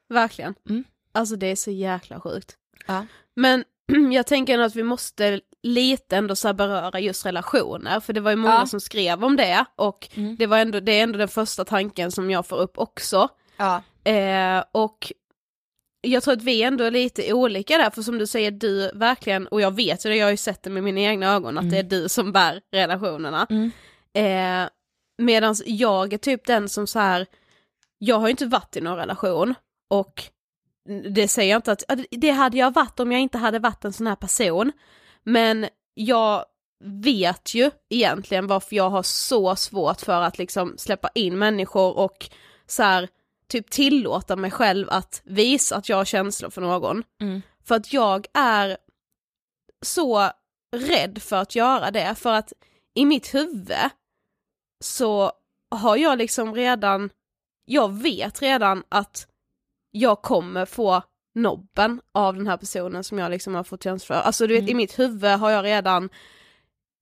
[SPEAKER 1] verkligen.
[SPEAKER 2] Mm.
[SPEAKER 1] Alltså det är så jäkla sjukt.
[SPEAKER 2] Ja.
[SPEAKER 1] Men (clears throat) jag tänker att vi måste lite ändå så beröra just relationer, för det var ju många
[SPEAKER 2] Ja.
[SPEAKER 1] som skrev om det och
[SPEAKER 2] Mm.
[SPEAKER 1] det, var ändå, det är ändå den första tanken som jag får upp också.
[SPEAKER 2] Ja.
[SPEAKER 1] Eh, och jag tror att vi ändå är lite olika där, för som du säger, du verkligen, och jag vet ju det, jag har ju sett det med mina egna ögon, att det är du som bär relationerna.
[SPEAKER 2] Mm.
[SPEAKER 1] Eh, Medan jag är typ den som så här, jag har ju inte varit i någon relation, och det säger jag inte att, det hade jag varit om jag inte hade varit en sån här person, men jag vet ju egentligen varför jag har så svårt för att liksom släppa in människor och så här, typ tillåta mig själv att visa att jag har känslor för någon.
[SPEAKER 2] Mm.
[SPEAKER 1] För att jag är så rädd för att göra det, för att i mitt huvud så har jag liksom redan, jag vet redan att jag kommer få nobben av den här personen som jag liksom har fått känslor för. Alltså du vet
[SPEAKER 2] Mm.
[SPEAKER 1] i mitt huvud har jag redan,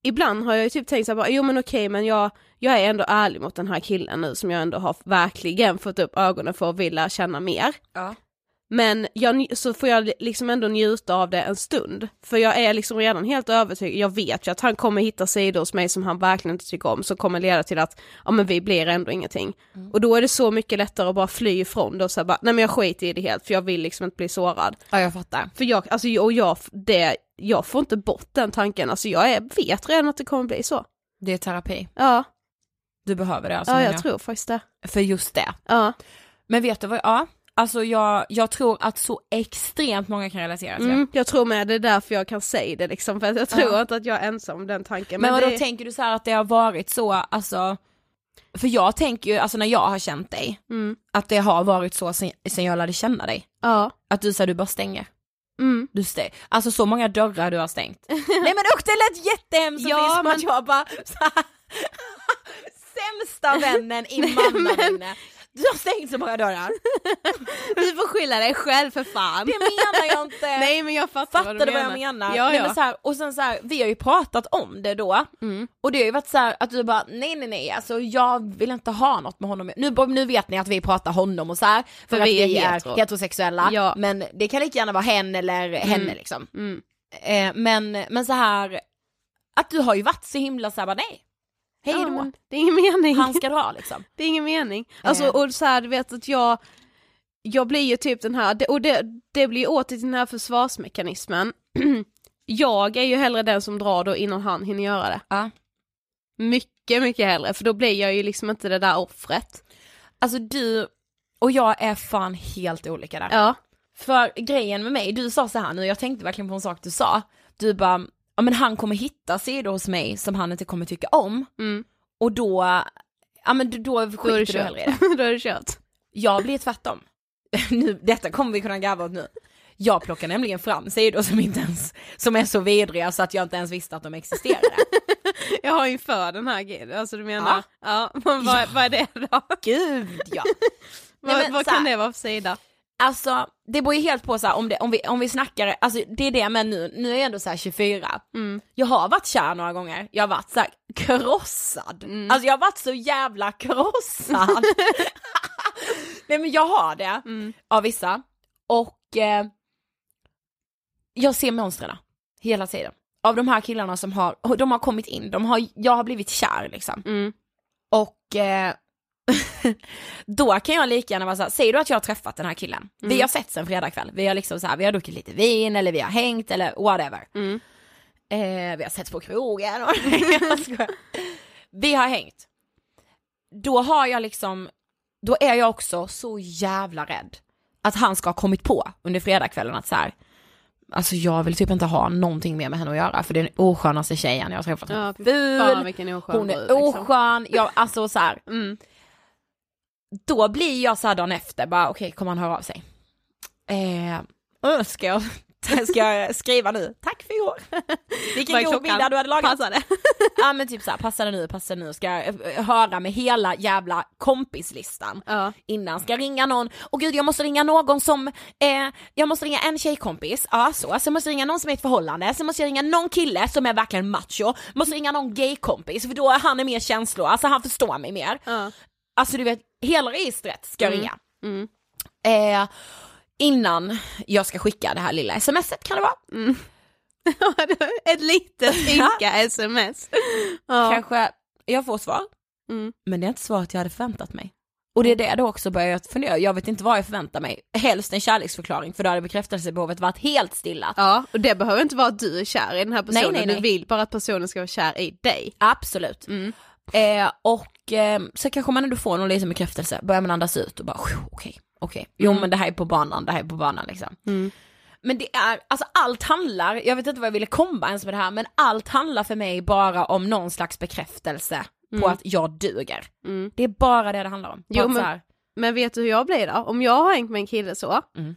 [SPEAKER 1] ibland har jag ju typ tänkt såhär jo men okej men jag, jag är ändå ärlig mot den här killen nu som jag ändå har verkligen fått upp ögonen för och vill lära känna mer.
[SPEAKER 2] Ja.
[SPEAKER 1] Men jag, så får jag liksom ändå njuta av det en stund. För jag är liksom redan helt övertygad, jag vet ju att han kommer hitta sidor hos mig som han verkligen inte tycker om, som kommer leda till att, ja men vi blir ändå ingenting. Och då är det så mycket lättare att bara fly ifrån det och säga bara, nej men jag skiter i det helt för jag vill liksom inte bli sårad.
[SPEAKER 2] ja, jag fattar.
[SPEAKER 1] För jag, alltså och jag, det, jag får inte bort den tanken, alltså jag är, vet redan att det kommer bli så.
[SPEAKER 2] Det är terapi.
[SPEAKER 1] Ja,
[SPEAKER 2] Du behöver det alltså.
[SPEAKER 1] ja
[SPEAKER 2] menar
[SPEAKER 1] jag tror faktiskt det.
[SPEAKER 2] För just det.
[SPEAKER 1] Ja.
[SPEAKER 2] Men vet du vad, ja, alltså jag, jag tror att så extremt många kan relatera till det.
[SPEAKER 1] Mm, jag tror med det är därför jag kan säga det liksom, för att jag tror
[SPEAKER 2] Ja.
[SPEAKER 1] inte att jag är ensam om den tanken.
[SPEAKER 2] Men, vadå
[SPEAKER 1] det...
[SPEAKER 2] tänker du så här att det har varit så, alltså, för jag tänker ju, alltså när jag har känt dig,
[SPEAKER 1] Mm.
[SPEAKER 2] att det har varit så sen, sen jag lärde känna dig.
[SPEAKER 1] Ja.
[SPEAKER 2] Att du säger du bara stänger.
[SPEAKER 1] Mm.
[SPEAKER 2] Du stäng, alltså så många dörrar du har stängt. (laughs) Nej men usch det lät jättehemskt
[SPEAKER 1] Ja, men-
[SPEAKER 2] att jag bara (laughs) sämsta (laughs) vännen i mannaminne. Du har stängt så många dörrar. (laughs)
[SPEAKER 1] Du får skylla dig själv för fan.
[SPEAKER 2] Det menar jag inte. (laughs)
[SPEAKER 1] Nej men jag fattar
[SPEAKER 2] Fattar
[SPEAKER 1] vad
[SPEAKER 2] du
[SPEAKER 1] du
[SPEAKER 2] vad jag menar?
[SPEAKER 1] Ja,
[SPEAKER 2] Nej,
[SPEAKER 1] ja.
[SPEAKER 2] men så här, och sen så här, vi har ju pratat om det då,
[SPEAKER 1] Mm.
[SPEAKER 2] och det har ju varit så här att du bara nej nej nej alltså jag vill inte ha något med honom. Nu, nu vet ni att vi pratar honom och så här, för,
[SPEAKER 1] För
[SPEAKER 2] att
[SPEAKER 1] vi är
[SPEAKER 2] vi är
[SPEAKER 1] hetero.
[SPEAKER 2] heterosexuella,
[SPEAKER 1] Ja.
[SPEAKER 2] men det kan lika gärna vara hen eller henne liksom.
[SPEAKER 1] Mm.
[SPEAKER 2] Eh, men, men så här att du har ju varit så himla såhär bara nej, hej
[SPEAKER 1] Ja,
[SPEAKER 2] då,
[SPEAKER 1] det är ingen mening.
[SPEAKER 2] han ska dra liksom. (laughs)
[SPEAKER 1] Det är ingen mening. Alltså
[SPEAKER 2] Eh.
[SPEAKER 1] och så här, du vet att jag, jag blir ju typ den här, och det, det blir ju åter till den här försvarsmekanismen. (clears throat) jag är ju hellre den som drar då innan han hinner göra det.
[SPEAKER 2] Ja.
[SPEAKER 1] Mycket, mycket hellre, för då blir jag ju liksom inte det där offret.
[SPEAKER 2] Alltså du och jag är fan helt olika där.
[SPEAKER 1] Ja.
[SPEAKER 2] För grejen med mig, du sa så här nu, jag tänkte verkligen på en sak du sa. Du bara, ja men han kommer hitta sidor hos mig som han inte kommer tycka om.
[SPEAKER 1] Mm.
[SPEAKER 2] Och då, ja men då, skiter du
[SPEAKER 1] kört.
[SPEAKER 2] hellre i det. (laughs)
[SPEAKER 1] då är det kört.
[SPEAKER 2] Jag blir tvärtom. (laughs) nu, detta kommer vi kunna garva åt nu. Jag plockar nämligen fram sidor som inte ens, som är så vidriga så att jag inte ens visste att de existerade. (laughs)
[SPEAKER 1] Jag har ju för den här grejen, alltså du menar, ja, men vad, vad är det då?
[SPEAKER 2] Gud ja.
[SPEAKER 1] vad
[SPEAKER 2] men
[SPEAKER 1] vad
[SPEAKER 2] här-
[SPEAKER 1] kan det vara för sida?
[SPEAKER 2] Alltså det beror ju helt på så här, om, det, om, vi, om vi snackar, alltså det är det med nu, nu är jag ändå så här 24.
[SPEAKER 1] Mm.
[SPEAKER 2] Jag har varit kär några gånger, jag har varit så här krossad.
[SPEAKER 1] Mm.
[SPEAKER 2] Alltså jag har varit så jävla krossad. (laughs) Nej men jag har det,
[SPEAKER 1] Mm.
[SPEAKER 2] av vissa. Och eh, jag ser monstren hela tiden. Av de här killarna som har, de har kommit in, de har, jag har blivit kär liksom.
[SPEAKER 1] Mm.
[SPEAKER 2] Och eh, (laughs) då kan jag lika gärna vara såhär, säger du att jag har träffat den här killen, vi har sett en fredagkväll, vi har liksom så här, vi har druckit lite vin eller vi har hängt eller whatever.
[SPEAKER 1] Mm.
[SPEAKER 2] Eh, vi har sett på krogen och. (laughs) Vi har hängt. Då har jag liksom, då är jag också så jävla rädd att han ska ha kommit på under fredagskvällen att så här. Alltså jag vill typ inte ha någonting mer med henne att göra för det är den oskönaste tjejen jag har träffat.
[SPEAKER 1] Ja,
[SPEAKER 2] ful,
[SPEAKER 1] fan,
[SPEAKER 2] hon är
[SPEAKER 1] liksom.
[SPEAKER 2] oskön, jag, alltså så här.
[SPEAKER 1] Mm.
[SPEAKER 2] Då blir jag så här dagen efter, bara okej, kommer han höra av sig? Eh, ska, jag, (laughs) ska jag skriva nu? Tack för i år. Vilken god middag du hade lagat.
[SPEAKER 1] Passar det? (laughs)
[SPEAKER 2] Ja men typ så här, passa det nu, passa det nu, ska jag eh, höra med hela jävla kompislistan.
[SPEAKER 1] Ja.
[SPEAKER 2] Innan ska jag ringa någon, och gud jag måste ringa någon som, eh, jag måste ringa en tjejkompis, ja så, sen måste jag ringa någon som är i ett förhållande, sen måste jag ringa någon kille som är verkligen macho, måste ringa någon gaykompis för då är han är mer känslor, alltså han förstår mig mer.
[SPEAKER 1] Ja.
[SPEAKER 2] Alltså du vet, hela registret ska
[SPEAKER 1] Mm.
[SPEAKER 2] ringa.
[SPEAKER 1] Mm.
[SPEAKER 2] Eh, innan jag ska skicka det här lilla smset kan det vara. (laughs)
[SPEAKER 1] Ett litet (laughs) ynka sms. Ja.
[SPEAKER 2] Kanske jag får svar,
[SPEAKER 1] Mm.
[SPEAKER 2] men det är inte svaret jag hade förväntat mig. Och det är det då också börjar jag fundera, jag vet inte vad jag förväntar mig. Helst en kärleksförklaring för då hade bekräftelsebehovet varit helt stillat.
[SPEAKER 1] ja, och det behöver inte vara att du är kär i den här personen,
[SPEAKER 2] Nej, nej, nej.
[SPEAKER 1] du vill bara att personen ska vara kär i dig.
[SPEAKER 2] Absolut.
[SPEAKER 1] Mm.
[SPEAKER 2] Eh, och eh, så kanske man ändå får någon liten bekräftelse, börjar man andas ut och bara "Phew, okej, okej, jo
[SPEAKER 1] Mm.
[SPEAKER 2] men det här är på banan, det här är på banan liksom.
[SPEAKER 1] Mm.
[SPEAKER 2] Men det är, alltså allt handlar, jag vet inte vad jag ville komma ens med det här, men allt handlar för mig bara om någon slags bekräftelse på
[SPEAKER 1] Mm.
[SPEAKER 2] att jag duger.
[SPEAKER 1] Mm.
[SPEAKER 2] Det är bara det det handlar om. På
[SPEAKER 1] Jo, men-
[SPEAKER 2] här,
[SPEAKER 1] Men vet du hur jag blir då? Om jag har hängt med en kille så,
[SPEAKER 2] Mm.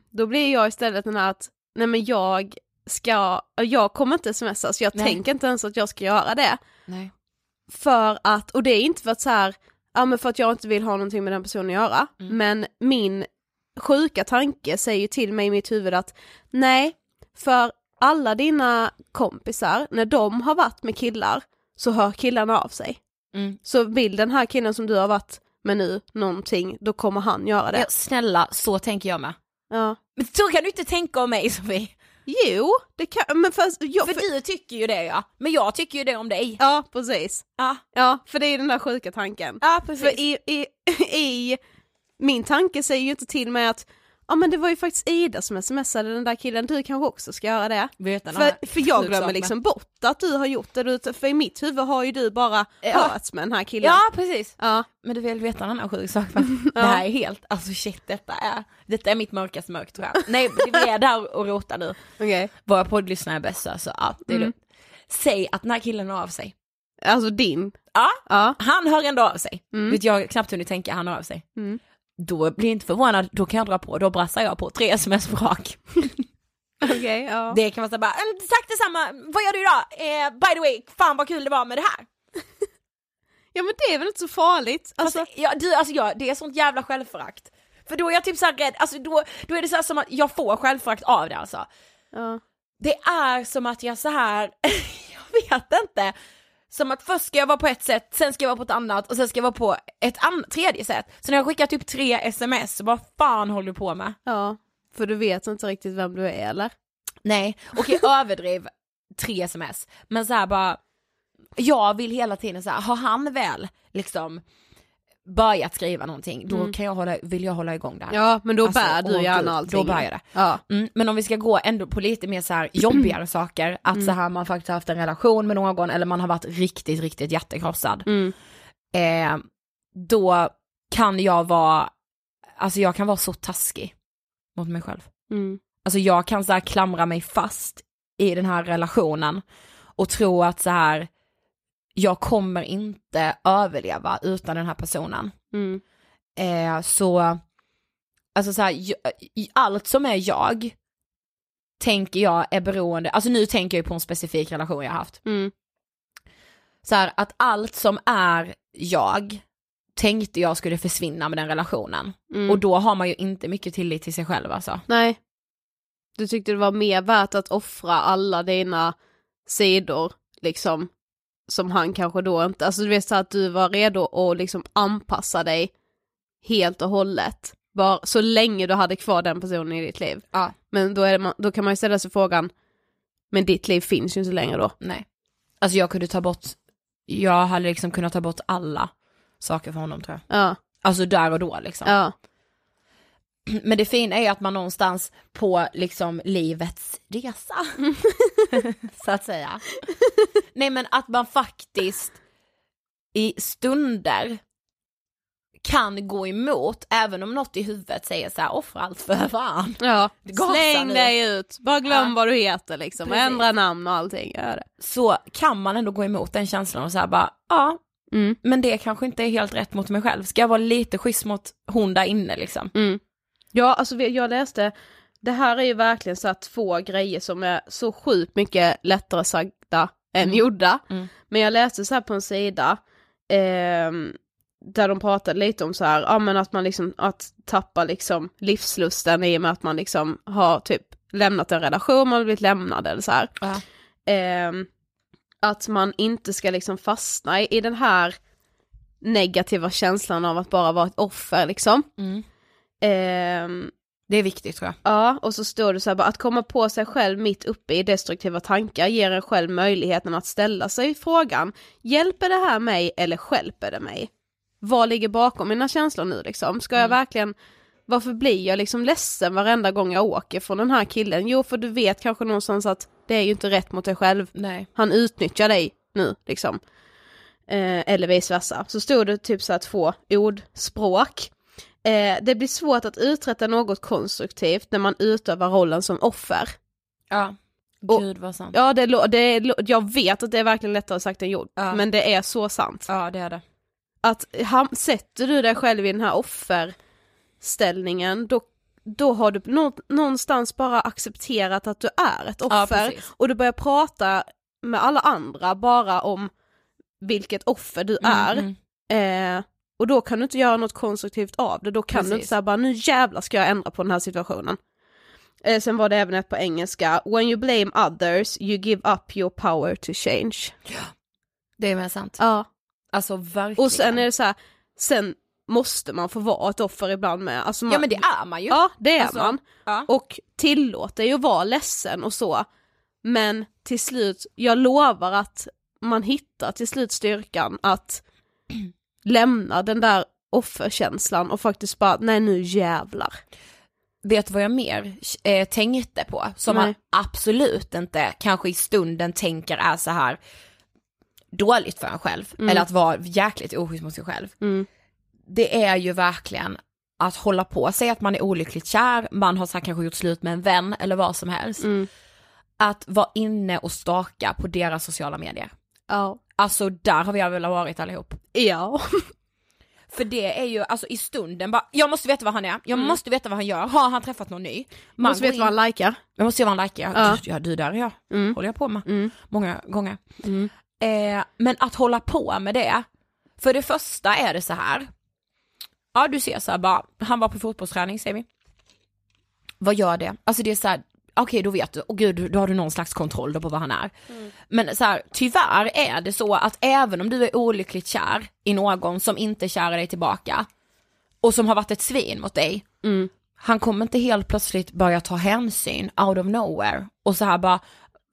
[SPEAKER 2] (clears throat)
[SPEAKER 1] då blir jag istället den här att, nej men jag ska, jag kommer inte smsa så jag
[SPEAKER 2] Nej.
[SPEAKER 1] tänker inte ens att jag ska göra det.
[SPEAKER 2] nej.
[SPEAKER 1] För att, och det är inte för att så här, ja men för att jag inte vill ha någonting med den personen att göra,
[SPEAKER 2] Mm.
[SPEAKER 1] men min sjuka tanke säger ju till mig i mitt huvud att nej, för alla dina kompisar, när de har varit med killar så hör killarna av sig.
[SPEAKER 2] Mm.
[SPEAKER 1] Så vill den här killen som du har varit med nu någonting, då kommer han göra det.
[SPEAKER 2] Ja, snälla, så tänker jag med.
[SPEAKER 1] Ja.
[SPEAKER 2] Men så kan du inte tänka om mig Sofie.
[SPEAKER 1] Jo, det kan, men för, jag,
[SPEAKER 2] För
[SPEAKER 1] för,
[SPEAKER 2] du tycker ju det ja, men jag tycker ju det om dig.
[SPEAKER 1] ja precis.
[SPEAKER 2] Ja,
[SPEAKER 1] Ja, för det är den där sjuka tanken.
[SPEAKER 2] ja precis.
[SPEAKER 1] För i, i, (laughs) i min tanke säger ju inte till mig att ja men det var ju faktiskt Ida som smsade den där killen, du kanske också ska göra det.
[SPEAKER 2] Vet här
[SPEAKER 1] För, för jag glömmer liksom bort att du har gjort det, för i mitt huvud har ju du bara
[SPEAKER 2] Ja.
[SPEAKER 1] hörts med den här killen.
[SPEAKER 2] Ja precis.
[SPEAKER 1] Ja.
[SPEAKER 2] Men du vill veta en annan sjuk sak va? (laughs) Det här är helt, alltså shit detta är, detta är mitt mörkaste mörk tror jag. Nej vi är där och rotar nu.
[SPEAKER 1] Okej.
[SPEAKER 2] Våra poddlyssnare är bästa så ja, det är
[SPEAKER 1] Mm.
[SPEAKER 2] lugnt. Säg att den här killen hör av sig.
[SPEAKER 1] Alltså din.
[SPEAKER 2] Ja,
[SPEAKER 1] Ja.
[SPEAKER 2] han hör ändå av sig.
[SPEAKER 1] Mm.
[SPEAKER 2] Vet jag knappt hunnit tänka, han hör av sig.
[SPEAKER 1] Mm.
[SPEAKER 2] Då blir jag inte förvånad, då kan jag dra på, då brassar jag på tre sms på rak.
[SPEAKER 1] Okej, ja. (laughs)
[SPEAKER 2] Det kan man säga bara, "Mm, tack detsamma, vad gör du idag? Eh, by the way, fan vad kul det var med det här. (laughs)
[SPEAKER 1] Ja men det är väl inte så farligt?
[SPEAKER 2] Alltså,
[SPEAKER 1] Alltså,
[SPEAKER 2] ja, du, alltså jag, det är sånt jävla självförakt. För då är jag typ så här rädd, alltså då, då är det så som att jag får självförakt av det alltså.
[SPEAKER 1] ja.
[SPEAKER 2] Det är som att jag så här, (laughs) jag vet inte, som att först ska jag vara på ett sätt, sen ska jag vara på ett annat och sen ska jag vara på ett tredje sätt. Så när jag skickar typ tre sms, så vad fan håller du på med?
[SPEAKER 1] ja. För du vet inte riktigt vem du är eller?
[SPEAKER 2] Nej, okej (laughs) överdriv tre sms, men så här bara, jag vill hela tiden så här, har han väl liksom börjat skriva någonting, då
[SPEAKER 1] Mm.
[SPEAKER 2] kan jag hålla, vill jag hålla igång det här.
[SPEAKER 1] Ja men då
[SPEAKER 2] Alltså,
[SPEAKER 1] bär du gärna allting.
[SPEAKER 2] Då bär jag det.
[SPEAKER 1] Ja.
[SPEAKER 2] Mm, men om vi ska gå ändå på lite mer så här jobbigare (clears throat) saker, att
[SPEAKER 1] Mm.
[SPEAKER 2] så här man faktiskt har haft en relation med någon eller man har varit riktigt, riktigt hjärtekrossad.
[SPEAKER 1] Mm.
[SPEAKER 2] Eh, då kan jag vara, alltså jag kan vara så taskig mot mig själv.
[SPEAKER 1] Mm.
[SPEAKER 2] Alltså jag kan så här klamra mig fast i den här relationen och tro att så här, jag kommer inte överleva utan den här personen.
[SPEAKER 1] Mm.
[SPEAKER 2] Eh, så, alltså så här, allt som är jag, tänker jag är beroende, alltså nu tänker jag på en specifik relation jag har haft.
[SPEAKER 1] Mm.
[SPEAKER 2] Så här, att allt som är jag, tänkte jag skulle försvinna med den relationen.
[SPEAKER 1] Mm.
[SPEAKER 2] Och då har man ju inte mycket tillit till sig själv alltså.
[SPEAKER 1] Nej. Du tyckte det var mer värt att offra alla dina sidor, liksom, som han kanske då inte, alltså du vet så att du var redo att liksom anpassa dig helt och hållet. Bara, så länge du hade kvar den personen i ditt liv.
[SPEAKER 2] Ja.
[SPEAKER 1] Men då, är det, då kan man ju ställa sig frågan, men ditt liv finns ju inte längre då.
[SPEAKER 2] Nej. Alltså jag kunde ta bort, jag hade liksom kunnat ta bort alla saker för honom tror jag.
[SPEAKER 1] Ja,
[SPEAKER 2] Alltså där och då liksom.
[SPEAKER 1] ja, (clears throat)
[SPEAKER 2] Men det fina är att man någonstans på liksom livets resa, (laughs) så att säga. Nej men att man faktiskt i stunder kan gå emot, även om något i huvudet säger så här, offra allt för fan.
[SPEAKER 1] ja.
[SPEAKER 2] Gasa
[SPEAKER 1] Släng
[SPEAKER 2] nu.
[SPEAKER 1] dig ut, bara glöm
[SPEAKER 2] Ja.
[SPEAKER 1] vad du heter liksom,
[SPEAKER 2] Precis.
[SPEAKER 1] ändra namn och allting, gör det.
[SPEAKER 2] Så kan man ändå gå emot den känslan och säga bara, ja,
[SPEAKER 1] Mm.
[SPEAKER 2] men det kanske inte är helt rätt mot mig själv. Ska jag vara lite schysst mot hon där inne liksom?
[SPEAKER 1] Mm. Ja, alltså jag läste, det här är ju verkligen så här två grejer som är så sjukt mycket lättare sagda än
[SPEAKER 2] Mm.
[SPEAKER 1] gjorda.
[SPEAKER 2] Mm.
[SPEAKER 1] Men jag läste så här på en sida, ehm, där de pratade lite om så här, ja men att man liksom, att tappa liksom livslusten i och med att man liksom har typ lämnat en relation, man har blivit lämnad eller så här.
[SPEAKER 2] Ja.
[SPEAKER 1] Ehm, att man inte ska liksom fastna i, i den här negativa känslan av att bara vara ett offer liksom.
[SPEAKER 2] Mm.
[SPEAKER 1] Ehm,
[SPEAKER 2] Det är viktigt tror jag.
[SPEAKER 1] Ja, och så står det så här bara att komma på sig själv mitt uppe i destruktiva tankar ger en själv möjligheten att ställa sig frågan, hjälper det här mig eller stjälper det mig? Vad ligger bakom mina känslor nu liksom? Ska jag verkligen, varför blir jag liksom ledsen varenda gång jag åker från den här killen? Jo, för du vet kanske någonstans att det är ju inte rätt mot dig själv.
[SPEAKER 2] Nej.
[SPEAKER 1] Han utnyttjar dig nu liksom. Eh, eller vice versa. Så stod det typ så här två ordspråk. Eh, det blir svårt att uträtta något konstruktivt när man utövar rollen som offer.
[SPEAKER 2] Ja.
[SPEAKER 1] Och-
[SPEAKER 2] Gud vad sant.
[SPEAKER 1] Ja, det, är det är, jag vet att det är verkligen lättare sagt än gjort,
[SPEAKER 2] Ja.
[SPEAKER 1] men det är så sant.
[SPEAKER 2] Ja det är det.
[SPEAKER 1] Att ham- sätter du dig själv i den här offerställningen, då, då har du nå- någonstans bara accepterat att du är ett
[SPEAKER 2] Ja,
[SPEAKER 1] offer.
[SPEAKER 2] precis.
[SPEAKER 1] och du börjar prata med alla andra bara om vilket offer du är.
[SPEAKER 2] Mm, mm.
[SPEAKER 1] Eh, och då kan du inte göra något konstruktivt av det, då kan du inte
[SPEAKER 2] Precis.
[SPEAKER 1] säga bara nu jävlar ska jag ändra på den här situationen. Eh, sen var det även ett på engelska, when you blame others you give up your power to change.
[SPEAKER 2] Det är med sant.
[SPEAKER 1] Ja.
[SPEAKER 2] Alltså verkligen.
[SPEAKER 1] Och sen är det så här, sen måste man få vara ett offer ibland med. Alltså man,
[SPEAKER 2] Ja men det är man ju.
[SPEAKER 1] Ja, det är
[SPEAKER 2] Alltså,
[SPEAKER 1] man.
[SPEAKER 2] ja.
[SPEAKER 1] Och tillåt dig att vara ledsen och så. Men till slut, jag lovar att man hittar till slut styrkan att lämna den där offerkänslan och faktiskt bara, nej nu jävlar.
[SPEAKER 2] Vet du vad jag mer eh, tänkte på? Som
[SPEAKER 1] Nej.
[SPEAKER 2] man absolut inte kanske i stunden tänker är så här dåligt för en själv.
[SPEAKER 1] Mm.
[SPEAKER 2] Eller att vara jäkligt oschysst mot sig själv.
[SPEAKER 1] Mm.
[SPEAKER 2] Det är ju verkligen att hålla på, säga att man är olyckligt kär, man har så här kanske gjort slut med en vän eller vad som helst.
[SPEAKER 1] Mm.
[SPEAKER 2] Att vara inne och staka på deras sociala medier.
[SPEAKER 1] Ja.
[SPEAKER 2] Alltså där har vi väl varit allihop.
[SPEAKER 1] Ja. (laughs)
[SPEAKER 2] För det är ju, alltså i stunden bara, jag måste veta vad han är, jag
[SPEAKER 1] Mm.
[SPEAKER 2] måste veta vad han gör, har han träffat någon ny?
[SPEAKER 1] Man måste veta vad
[SPEAKER 2] in-
[SPEAKER 1] han likar.
[SPEAKER 2] Jag måste se vad han likar,
[SPEAKER 1] Ja.
[SPEAKER 2] ja. ja du där är jag,
[SPEAKER 1] Mm.
[SPEAKER 2] håller jag på med
[SPEAKER 1] Mm.
[SPEAKER 2] många gånger.
[SPEAKER 1] Mm.
[SPEAKER 2] Eh, men att hålla på med det, för det första är det så här. ja du ser så här bara, han var på fotbollsträning säger vi. Vad gör det? Alltså det är så här, okej då vet du, och gud då har du någon slags kontroll då på vad han är. Men så här, tyvärr är det så att även om du är olyckligt kär i någon som inte kär i dig tillbaka och som har varit ett svin mot dig,
[SPEAKER 1] Mm.
[SPEAKER 2] han kommer inte helt plötsligt börja ta hänsyn out of nowhere och så här bara,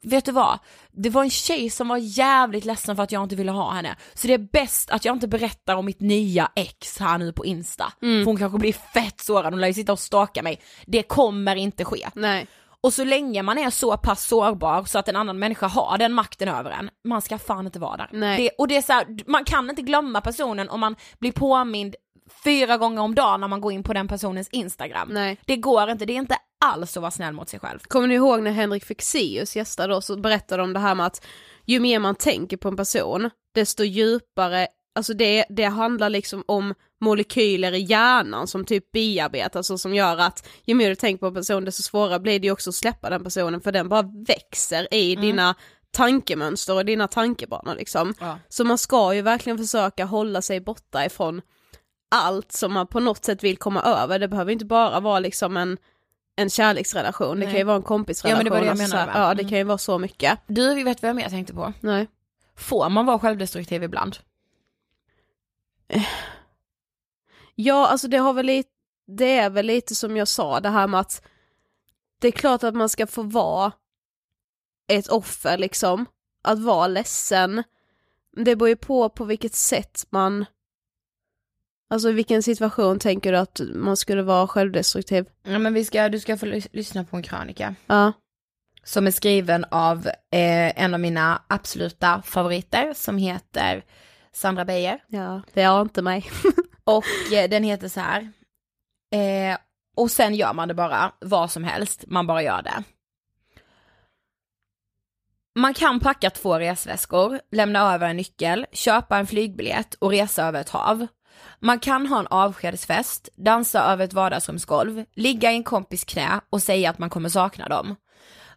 [SPEAKER 2] vet du vad? Det var en tjej som var jävligt ledsen för att jag inte ville ha henne. Så det är bäst att jag inte berättar om mitt nya ex här nu på Insta.
[SPEAKER 1] Mm.
[SPEAKER 2] För hon kanske blir fett sårad, hon lär ju sitta och staka mig. Det kommer inte ske.
[SPEAKER 1] Nej.
[SPEAKER 2] Och så länge man är så pass sårbar så att en annan människa har den makten över en, man ska fan inte vara där.
[SPEAKER 1] Nej.
[SPEAKER 2] Det, och det är så här, man kan inte glömma personen om man blir påmind fyra gånger om dagen när man går in på den personens Instagram.
[SPEAKER 1] Nej.
[SPEAKER 2] Det går inte, det är inte alls att vara snäll mot sig själv.
[SPEAKER 1] Kommer ni ihåg när Henrik Fexeus gästade oss och berättade om det här med att ju mer man tänker på en person, desto djupare, alltså det, det handlar liksom om molekyler i hjärnan som typ bearbetas och som gör att ju mer du tänker på en person desto svårare blir det också att släppa den personen för den bara växer i
[SPEAKER 2] Mm.
[SPEAKER 1] dina tankemönster och dina tankebanor liksom.
[SPEAKER 2] Ja.
[SPEAKER 1] Så man ska ju verkligen försöka hålla sig borta ifrån allt som man på något sätt vill komma över. Det behöver inte bara vara liksom en, en kärleksrelation, det
[SPEAKER 2] Nej.
[SPEAKER 1] kan ju vara en kompisrelation.
[SPEAKER 2] Ja, men det var det jag
[SPEAKER 1] alltså
[SPEAKER 2] menade, va?
[SPEAKER 1] Ja det
[SPEAKER 2] Mm.
[SPEAKER 1] kan ju vara så mycket.
[SPEAKER 2] Du, vet vem jag tänkte på?
[SPEAKER 1] Nej.
[SPEAKER 2] Får man vara självdestruktiv ibland?
[SPEAKER 1] Ja alltså det har väl lite, det är väl lite som jag sa det här med att det är klart att man ska få vara ett offer liksom, att vara ledsen. Det beror ju på på vilket sätt man, alltså i vilken situation tänker du att man skulle vara självdestruktiv?
[SPEAKER 2] Ja men vi ska, du ska få lys- lyssna på en krönika.
[SPEAKER 1] Ja.
[SPEAKER 2] Som är skriven av eh, en av mina absoluta favoriter som heter Sandra Beijer.
[SPEAKER 1] Ja, det är inte mig. (laughs)
[SPEAKER 2] Och eh, den heter så här. Eh, och sen gör man det bara, vad som helst, man bara gör det. Man kan packa två resväskor, lämna över en nyckel, köpa en flygbiljett och resa över ett hav. Man kan ha en avskedsfest, dansa över ett vardagsrumsgolv, ligga i en kompis knä och säga att man kommer sakna dem.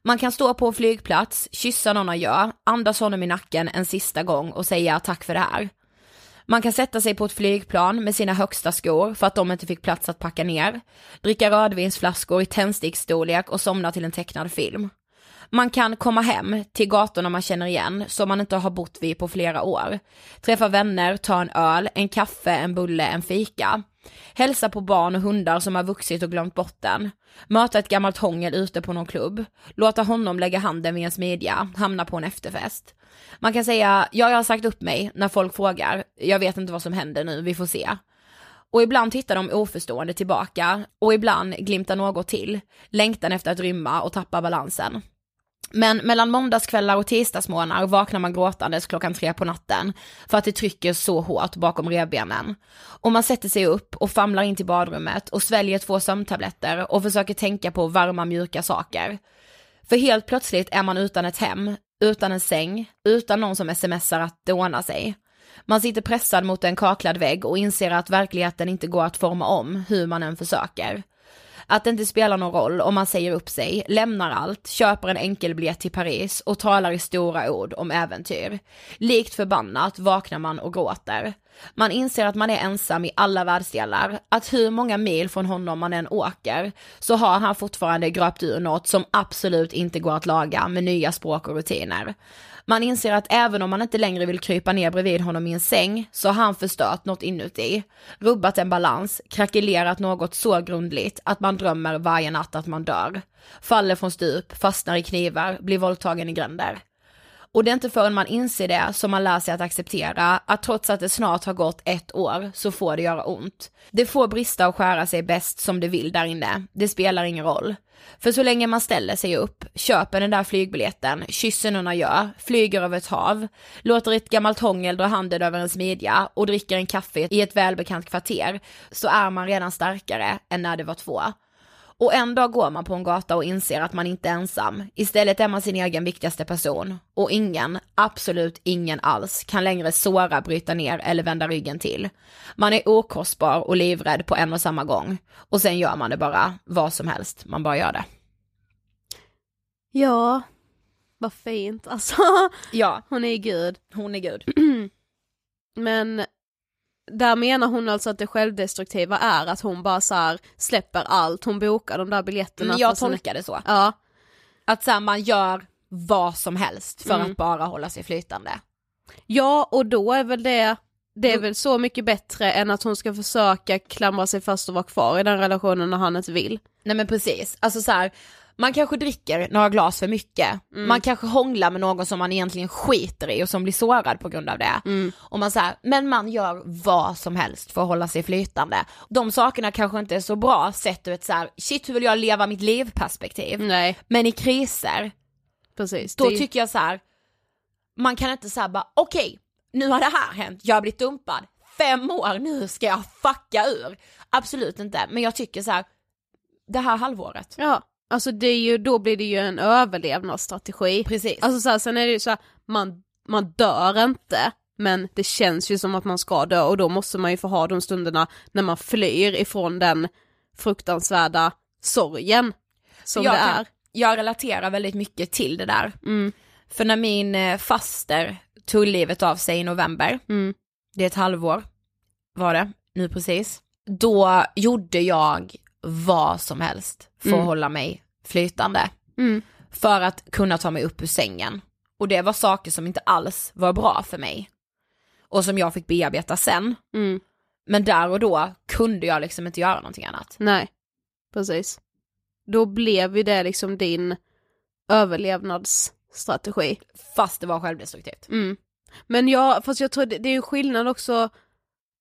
[SPEAKER 2] Man kan stå på en flygplats, kyssa någon adjö, andas honom i nacken en sista gång och säga tack för det här. Man kan sätta sig på ett flygplan med sina högsta skor för att de inte fick plats att packa ner, dricka rödvinsflaskor i tändsticksstorlek och somna till en tecknad film. Man kan komma hem till gatorna man känner igen som man inte har bott vid på flera år. Träffa vänner, ta en öl, en kaffe, en bulle, en fika. Hälsa på barn och hundar som har vuxit och glömt bort den. Möta ett gammalt hångel ute på någon klubb. Låta honom lägga handen vid ens midja, hamna på en efterfest. Man kan säga, ja jag har sagt upp mig när folk frågar, jag vet inte vad som händer nu, vi får se. Och ibland tittar de oförstående tillbaka och ibland glimtar något till, längtan efter att rymma och tappa balansen. Men mellan måndagskvällar och tisdagsmorgnar vaknar man gråtandes klockan tre på natten för att det trycker så hårt bakom revbenen. Och man sätter sig upp och famlar in till badrummet och sväljer två sömntabletter och försöker tänka på varma mjuka saker. För helt plötsligt är man utan ett hem, utan en säng, utan någon som smsar att det ordnar sig. Man sitter pressad mot en kaklad vägg och inser att verkligheten inte går att forma om hur man än försöker. Att det inte spelar någon roll om man säger upp sig, lämnar allt, köper en enkelbiljett till Paris och talar i stora ord om äventyr. Likt förbannat vaknar man och gråter. Man inser att man är ensam i alla världsdelar, att hur många mil från honom man än åker, så har han fortfarande gröpt ur något som absolut inte går att laga med nya språk och rutiner. Man inser att även om man inte längre vill krypa ner bredvid honom i en säng, så har han förstört något inuti, rubbat en balans, krackelerat något så grundligt att man drömmer varje natt att man dör. Faller från stup, fastnar i knivar, blir våldtagen i gränder. Och det är inte förrän man inser det som man lär sig att acceptera att trots att det snart har gått ett år så får det göra ont. Det får brista och skära sig bäst som det vill där inne, det spelar ingen roll. För så länge man ställer sig upp, köper den där flygbiljetten, kysser någon gör, flyger över ett hav, låter ett gammalt hångel dra handen över ens midja och dricker en kaffe i ett välbekant kvarter, så är man redan starkare än när det var två. Och en dag går man på en gata och inser att man inte är ensam. Istället är man sin egen viktigaste person. Och ingen, absolut ingen alls, kan längre såra, bryta ner eller vända ryggen till. Man är okostbar och livrädd på en och samma gång. Och sen gör man det bara, vad som helst, man bara gör det.
[SPEAKER 1] Ja, vad fint alltså.
[SPEAKER 2] Ja,
[SPEAKER 1] Hon är gud.
[SPEAKER 2] hon är gud. (clears throat)
[SPEAKER 1] Men där menar hon alltså att det självdestruktiva är att hon bara så här släpper allt, hon bokar de där biljetterna.
[SPEAKER 2] Men jag tolkar det så.
[SPEAKER 1] Ja,
[SPEAKER 2] Att så här, man gör vad som helst för
[SPEAKER 1] Mm.
[SPEAKER 2] att bara hålla sig flytande.
[SPEAKER 1] ja och då är väl det, det är väl så mycket bättre än att hon ska försöka klamra sig fast och vara kvar i den relationen när han inte vill.
[SPEAKER 2] Nej men precis, alltså så här, man kanske dricker några glas för mycket,
[SPEAKER 1] Mm.
[SPEAKER 2] man kanske hånglar med någon som man egentligen skiter i och som blir sårad på grund av det.
[SPEAKER 1] Mm.
[SPEAKER 2] Och man säger, men man gör vad som helst för att hålla sig flytande. De sakerna kanske inte är så bra sett ur ett så här, shit hur vill jag leva mitt liv perspektiv.
[SPEAKER 1] Nej,
[SPEAKER 2] Men i kriser,
[SPEAKER 1] precis.
[SPEAKER 2] då
[SPEAKER 1] Det-
[SPEAKER 2] tycker jag så här, man kan inte säga bara okej, nu har det här hänt, jag har blivit dumpad, fem år, nu ska jag fucka ur. Absolut inte, men jag tycker så här, det här halvåret.
[SPEAKER 1] Ja, alltså det är ju, då blir det ju en överlevnadsstrategi.
[SPEAKER 2] Precis.
[SPEAKER 1] Alltså så här, sen är det ju så här, man, man dör inte, men det känns ju som att man ska dö och då måste man ju få ha de stunderna när man flyr ifrån den fruktansvärda sorgen som
[SPEAKER 2] jag
[SPEAKER 1] det
[SPEAKER 2] kan-
[SPEAKER 1] är.
[SPEAKER 2] Jag relaterar väldigt mycket till det där.
[SPEAKER 1] Mm.
[SPEAKER 2] För när min eh, faster tog livet av sig i november,
[SPEAKER 1] Mm.
[SPEAKER 2] det är ett halvår var det, nu precis, då gjorde jag vad som helst för
[SPEAKER 1] Mm.
[SPEAKER 2] att hålla mig flytande.
[SPEAKER 1] Mm.
[SPEAKER 2] För att kunna ta mig upp ur sängen. Och det var saker som inte alls var bra för mig. Och som jag fick bearbeta sen.
[SPEAKER 1] Mm.
[SPEAKER 2] Men där och då kunde jag liksom inte göra någonting annat.
[SPEAKER 1] Nej, precis. Då blev ju det liksom din överlevnadsstrategi.
[SPEAKER 2] Fast det var självdestruktivt.
[SPEAKER 1] Mm. Men jag, fast jag tror det, det är ju skillnad också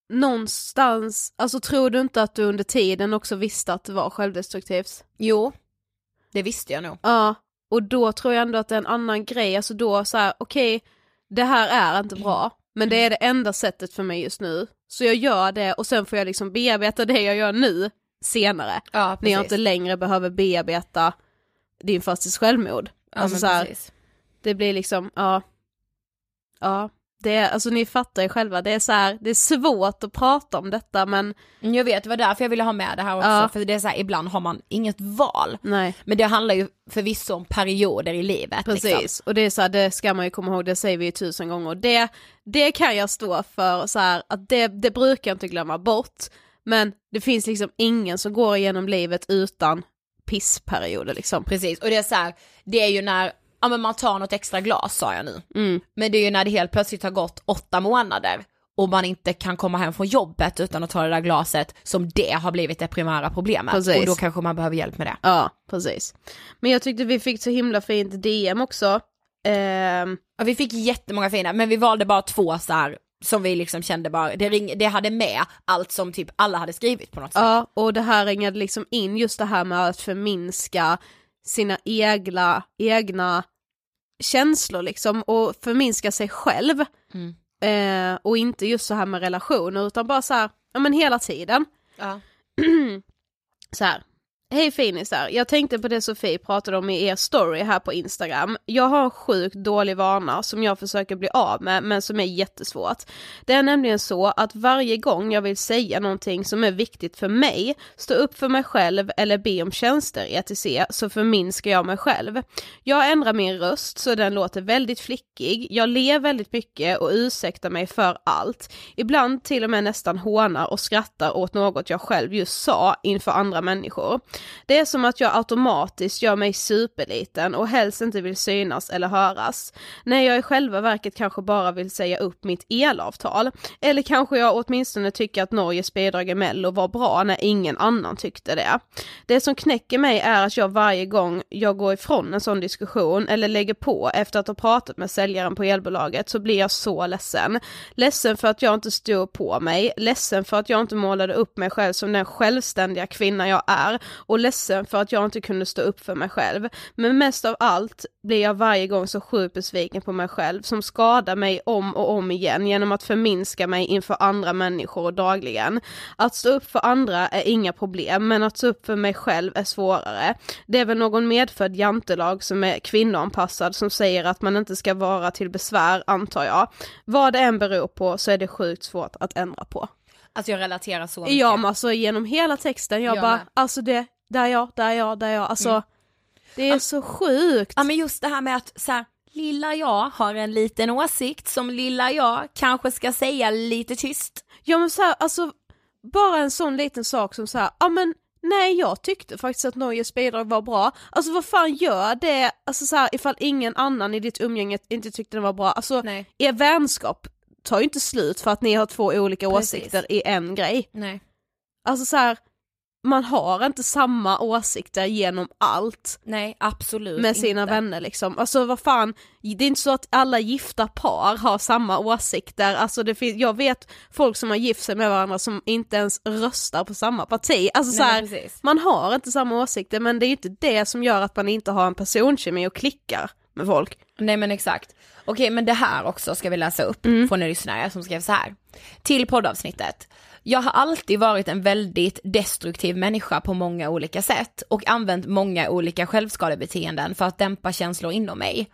[SPEAKER 1] någonstans, alltså tror du inte att du under tiden också visste att det var självdestruktivt?
[SPEAKER 2] Jo, det visste jag nog.
[SPEAKER 1] Ja, och då tror jag ändå att det är en annan grej, alltså då så här, okej, det här är inte bra, men det är det enda sättet för mig just nu. Så jag gör det och sen får jag liksom bearbeta det jag gör nu senare.
[SPEAKER 2] Ja,
[SPEAKER 1] när jag inte längre behöver bearbeta din fastis självmord.
[SPEAKER 2] Ja,
[SPEAKER 1] alltså så här, det blir liksom, ja. Ja, det är, alltså ni fattar ju själva, det är så här, det är svårt att prata om detta men
[SPEAKER 2] Mm, Jag vet, det var därför jag ville ha med det här också,
[SPEAKER 1] Ja.
[SPEAKER 2] för det är så här, ibland har man inget val.
[SPEAKER 1] nej.
[SPEAKER 2] Men det handlar ju förvisso om perioder i livet.
[SPEAKER 1] Precis,
[SPEAKER 2] Liksom.
[SPEAKER 1] och det är så här, det ska man ju komma ihåg, det säger vi ju tusen gånger. Det, det kan jag stå för, så här, att det, det brukar jag inte glömma bort. Men det finns liksom ingen som går igenom livet utan pissperioder liksom.
[SPEAKER 2] Precis, och det är så här, det är ju när, ja men man tar något extra glas sa jag nu.
[SPEAKER 1] Mm.
[SPEAKER 2] Men det är ju när det helt plötsligt har gått åtta månader och man inte kan komma hem från jobbet utan att ta det där glaset som det har blivit det primära problemet.
[SPEAKER 1] Precis.
[SPEAKER 2] Och då kanske man behöver hjälp med det.
[SPEAKER 1] Ja, precis. Men jag tyckte vi fick så himla fint DM också. Ehm,
[SPEAKER 2] Ja, vi fick jättemånga fina, men vi valde bara två så här som vi liksom kände bara, det, ring, det hade med allt som typ alla hade skrivit på något sätt.
[SPEAKER 1] Ja, och det här ringade liksom in just det här med att förminska sina egna, egna känslor liksom och förminska sig själv.
[SPEAKER 2] Mm.
[SPEAKER 1] Eh, och inte just så här med relationer utan bara så här, ja men hela tiden.
[SPEAKER 2] Ja. (clears throat)
[SPEAKER 1] så här. Hej finisar, jag tänkte på det Sofie pratade om i er story här på Instagram. Jag har en sjukt dålig vana som jag försöker bli av med men som är jättesvårt. Det är nämligen så att varje gång jag vill säga någonting som är viktigt för mig, stå upp för mig själv eller be om tjänster i ETC så förminskar jag mig själv. Jag ändrar min röst så den låter väldigt flickig, jag ler väldigt mycket och ursäktar mig för allt. Ibland till och med nästan hånar och skrattar åt något jag själv just sa inför andra människor. Det är som att jag automatiskt gör mig superliten och helst inte vill synas eller höras. När jag i själva verket kanske bara vill säga upp mitt elavtal. Eller kanske jag åtminstone tycker att Norges bidrag i mello var bra när ingen annan tyckte det. Det som knäcker mig är att jag varje gång jag går ifrån en sån diskussion eller lägger på efter att ha pratat med säljaren på elbolaget så blir jag så ledsen. Ledsen för att jag inte stod på mig, ledsen för att jag inte målade upp mig själv som den självständiga kvinna jag är och ledsen för att jag inte kunde stå upp för mig själv. Men mest av allt blir jag varje gång så sjukt besviken på mig själv som skadar mig om och om igen genom att förminska mig inför andra människor dagligen. Att stå upp för andra är inga problem men att stå upp för mig själv är svårare. Det är väl någon medfödd jantelag som är kvinnoanpassad som säger att man inte ska vara till besvär antar jag. Vad det än beror på så är det sjukt svårt att ändra på.
[SPEAKER 2] Alltså jag relaterar så mycket.
[SPEAKER 1] Ja men alltså genom hela texten, jag,
[SPEAKER 2] Jag
[SPEAKER 1] bara,
[SPEAKER 2] med.
[SPEAKER 1] alltså det, där är jag, där är jag, där är jag, alltså
[SPEAKER 2] Mm.
[SPEAKER 1] det är så sjukt.
[SPEAKER 2] Ja men just det här med att så här, lilla jag har en liten åsikt som lilla jag kanske ska säga lite tyst.
[SPEAKER 1] Ja men så här, alltså bara en sån liten sak som så här, ja men nej jag tyckte faktiskt att Norges bidrag var bra, alltså vad fan gör det, alltså så här, ifall ingen annan i ditt umgänge inte tyckte den var bra, alltså
[SPEAKER 2] Nej.
[SPEAKER 1] er vänskap tar ju inte slut för att ni har två olika
[SPEAKER 2] Precis.
[SPEAKER 1] åsikter i en grej.
[SPEAKER 2] Nej.
[SPEAKER 1] Alltså så här, man har inte samma åsikter genom allt
[SPEAKER 2] Nej absolut
[SPEAKER 1] med sina
[SPEAKER 2] inte.
[SPEAKER 1] vänner liksom. Alltså vad fan, det är inte så att alla gifta par har samma åsikter, alltså det finns, jag vet folk som har gift sig med varandra som inte ens röstar på samma parti, alltså så här, man har inte samma åsikter men det är ju inte det som gör att man inte har en personkemi och klickar med folk.
[SPEAKER 2] Nej men exakt. Okej men det här också ska vi läsa upp från en lyssnare som skrev så här. Till poddavsnittet. Jag har alltid varit en väldigt destruktiv människa på många olika sätt och använt många olika självskadebeteenden för att dämpa känslor inom mig.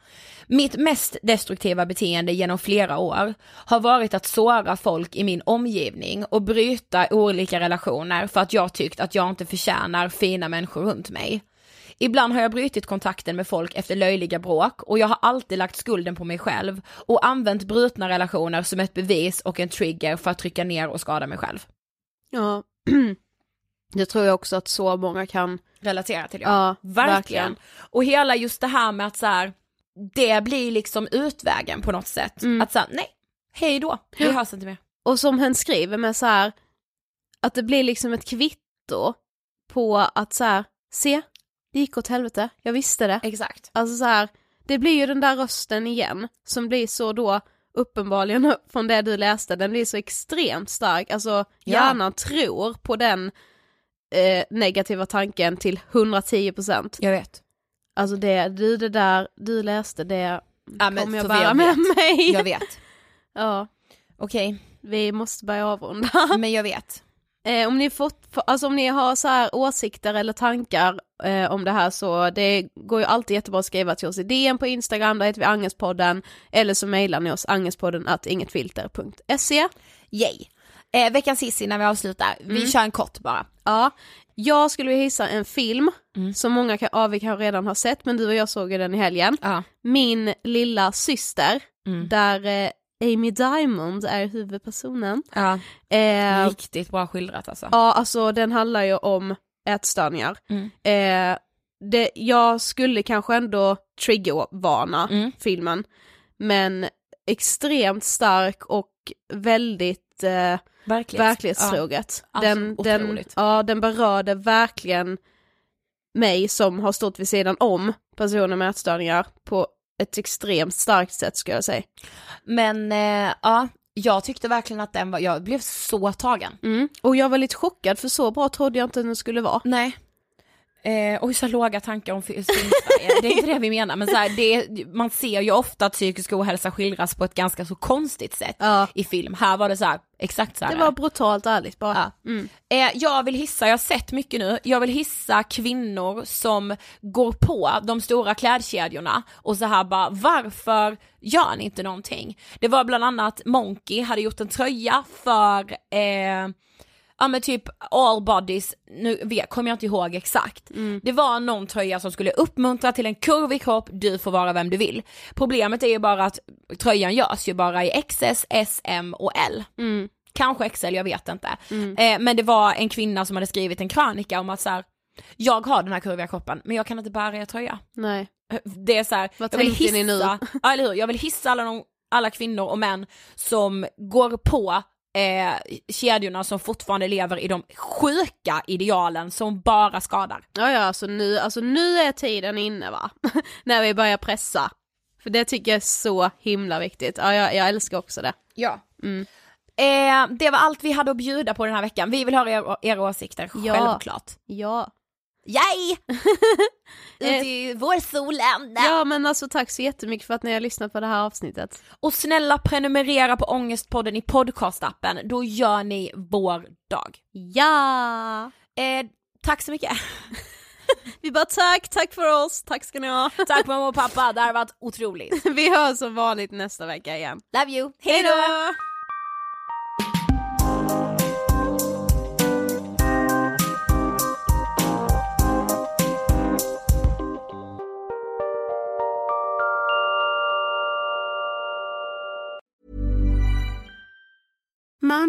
[SPEAKER 2] Mitt mest destruktiva beteende genom flera år har varit att såra folk i min omgivning och bryta olika relationer för att jag tyckt att jag inte förtjänar fina människor runt mig. Ibland har jag brutit kontakten med folk efter löjliga bråk och jag har alltid lagt skulden på mig själv och använt brutna relationer som ett bevis och en trigger för att trycka ner och skada mig själv.
[SPEAKER 1] Ja, (clears throat) det tror jag också att så många kan
[SPEAKER 2] Relatera till det.
[SPEAKER 1] Ja,
[SPEAKER 2] verkligen.
[SPEAKER 1] verkligen.
[SPEAKER 2] Och hela just det här med att så här, det blir liksom utvägen på något sätt.
[SPEAKER 1] Mm.
[SPEAKER 2] Att säga nej, hej då, vi hörs inte mer. (gasps)
[SPEAKER 1] Och som hen skriver med så här att det blir liksom ett kvitto på att så här, se, det gick åt helvete, jag visste det.
[SPEAKER 2] Exakt.
[SPEAKER 1] Alltså så här, det blir ju den där rösten igen som blir så då uppenbarligen (laughs) från det du läste, den blir så extremt stark, alltså hjärnan tror på den eh, negativa tanken till 110%.
[SPEAKER 2] Jag vet.
[SPEAKER 1] Alltså det, du det där du läste det
[SPEAKER 2] Ja,
[SPEAKER 1] kommer jag bära
[SPEAKER 2] jag
[SPEAKER 1] med mig.
[SPEAKER 2] Jag vet. (laughs)
[SPEAKER 1] Ja,
[SPEAKER 2] Okej,
[SPEAKER 1] vi måste börja avrunda.
[SPEAKER 2] men jag vet.
[SPEAKER 1] Eh, om, ni fått, alltså om ni har så här åsikter eller tankar eh, om det här så det går ju alltid jättebra att skriva till oss i DM på Instagram, där heter vi Angespodden, eller så mejlar ni oss angespodden att ingetfilter.se.
[SPEAKER 2] Yay. Eh, veckans hiss innan vi avslutar, vi
[SPEAKER 1] Mm.
[SPEAKER 2] kör en kort bara.
[SPEAKER 1] Ja, jag skulle vilja hissa en film
[SPEAKER 2] Mm.
[SPEAKER 1] som många kan, ja, vi kanske redan har sett, men du och jag såg ju den i helgen.
[SPEAKER 2] Ja.
[SPEAKER 1] Min lilla syster,
[SPEAKER 2] Mm.
[SPEAKER 1] där eh, Amy Diamond är huvudpersonen.
[SPEAKER 2] Ja.
[SPEAKER 1] Eh,
[SPEAKER 2] Riktigt bra skildrat alltså.
[SPEAKER 1] Ja, alltså den handlar ju om ätstörningar.
[SPEAKER 2] Mm.
[SPEAKER 1] Eh, det, jag skulle kanske ändå triggervarna
[SPEAKER 2] Mm.
[SPEAKER 1] filmen, men extremt stark och väldigt eh,
[SPEAKER 2] Verkligt.
[SPEAKER 1] verklighetstroget.
[SPEAKER 2] Ja. Alltså,
[SPEAKER 1] den, den, ja, den berörde verkligen mig som har stått vid sidan om personer med ätstörningar på ett extremt starkt sätt skulle jag säga.
[SPEAKER 2] Men eh, ja, jag tyckte verkligen att den var, jag blev så tagen.
[SPEAKER 1] Mm. Och jag var lite chockad för så bra trodde jag inte den skulle vara.
[SPEAKER 2] Nej. Eh, och så låga tankar om fi- film-Sverige. det är inte det vi menar men så här, det, man ser ju ofta att psykisk ohälsa skildras på ett ganska så konstigt sätt
[SPEAKER 1] Ja.
[SPEAKER 2] i film. Här var det så här, exakt så här.
[SPEAKER 1] Det var brutalt ärligt bara.
[SPEAKER 2] Ja.
[SPEAKER 1] Mm.
[SPEAKER 2] Eh, jag vill hissa, jag har sett mycket nu, jag vill hissa kvinnor som går på de stora klädkedjorna och så här bara varför gör ni inte någonting? Det var bland annat Monkey hade gjort en tröja för eh, Ja men typ all bodies, nu vet, kommer jag inte ihåg exakt. Det var någon tröja som skulle uppmuntra till en kurvig kropp, du får vara vem du vill. Problemet är ju bara att tröjan görs ju bara i XS, S, M och L.
[SPEAKER 1] Mm.
[SPEAKER 2] Kanske XL, jag vet inte. Eh, men det var en kvinna som hade skrivit en krönika om att så här, jag har den här kurviga kroppen men jag kan inte bära er tröja.
[SPEAKER 1] Nej.
[SPEAKER 2] Det är så här,
[SPEAKER 1] Vad
[SPEAKER 2] jag vill
[SPEAKER 1] tänker ni nu?
[SPEAKER 2] hissa, ja, eller hur? Jag vill hissa alla, de, alla kvinnor och män som går på eh, kedjorna som fortfarande lever i de sjuka idealen som bara skadar.
[SPEAKER 1] Ja ja, alltså nu, alltså nu är tiden inne va? (laughs) När vi börjar pressa. För det tycker jag är så himla viktigt. Ja, jag, jag älskar också det.
[SPEAKER 2] Ja.
[SPEAKER 1] Mm.
[SPEAKER 2] Eh, det var allt vi hade att bjuda på den här veckan. Vi vill höra er, era åsikter,
[SPEAKER 1] Ja.
[SPEAKER 2] självklart.
[SPEAKER 1] Ja.
[SPEAKER 2] Yay! (laughs) Ut i vårsolen!
[SPEAKER 1] Ja men alltså tack så jättemycket för att ni har lyssnat på det här avsnittet.
[SPEAKER 2] Och snälla prenumerera på Ångestpodden i podcastappen, då gör ni vår dag.
[SPEAKER 1] Ja!
[SPEAKER 2] Eh, tack så mycket. (laughs)
[SPEAKER 1] Vi bara tack, tack för oss, tack ska ni ha. (laughs)
[SPEAKER 2] Tack mamma och pappa, det här har varit otroligt.
[SPEAKER 1] Vi hörs som vanligt nästa vecka igen.
[SPEAKER 2] Love you,
[SPEAKER 1] Hej
[SPEAKER 2] hejdå!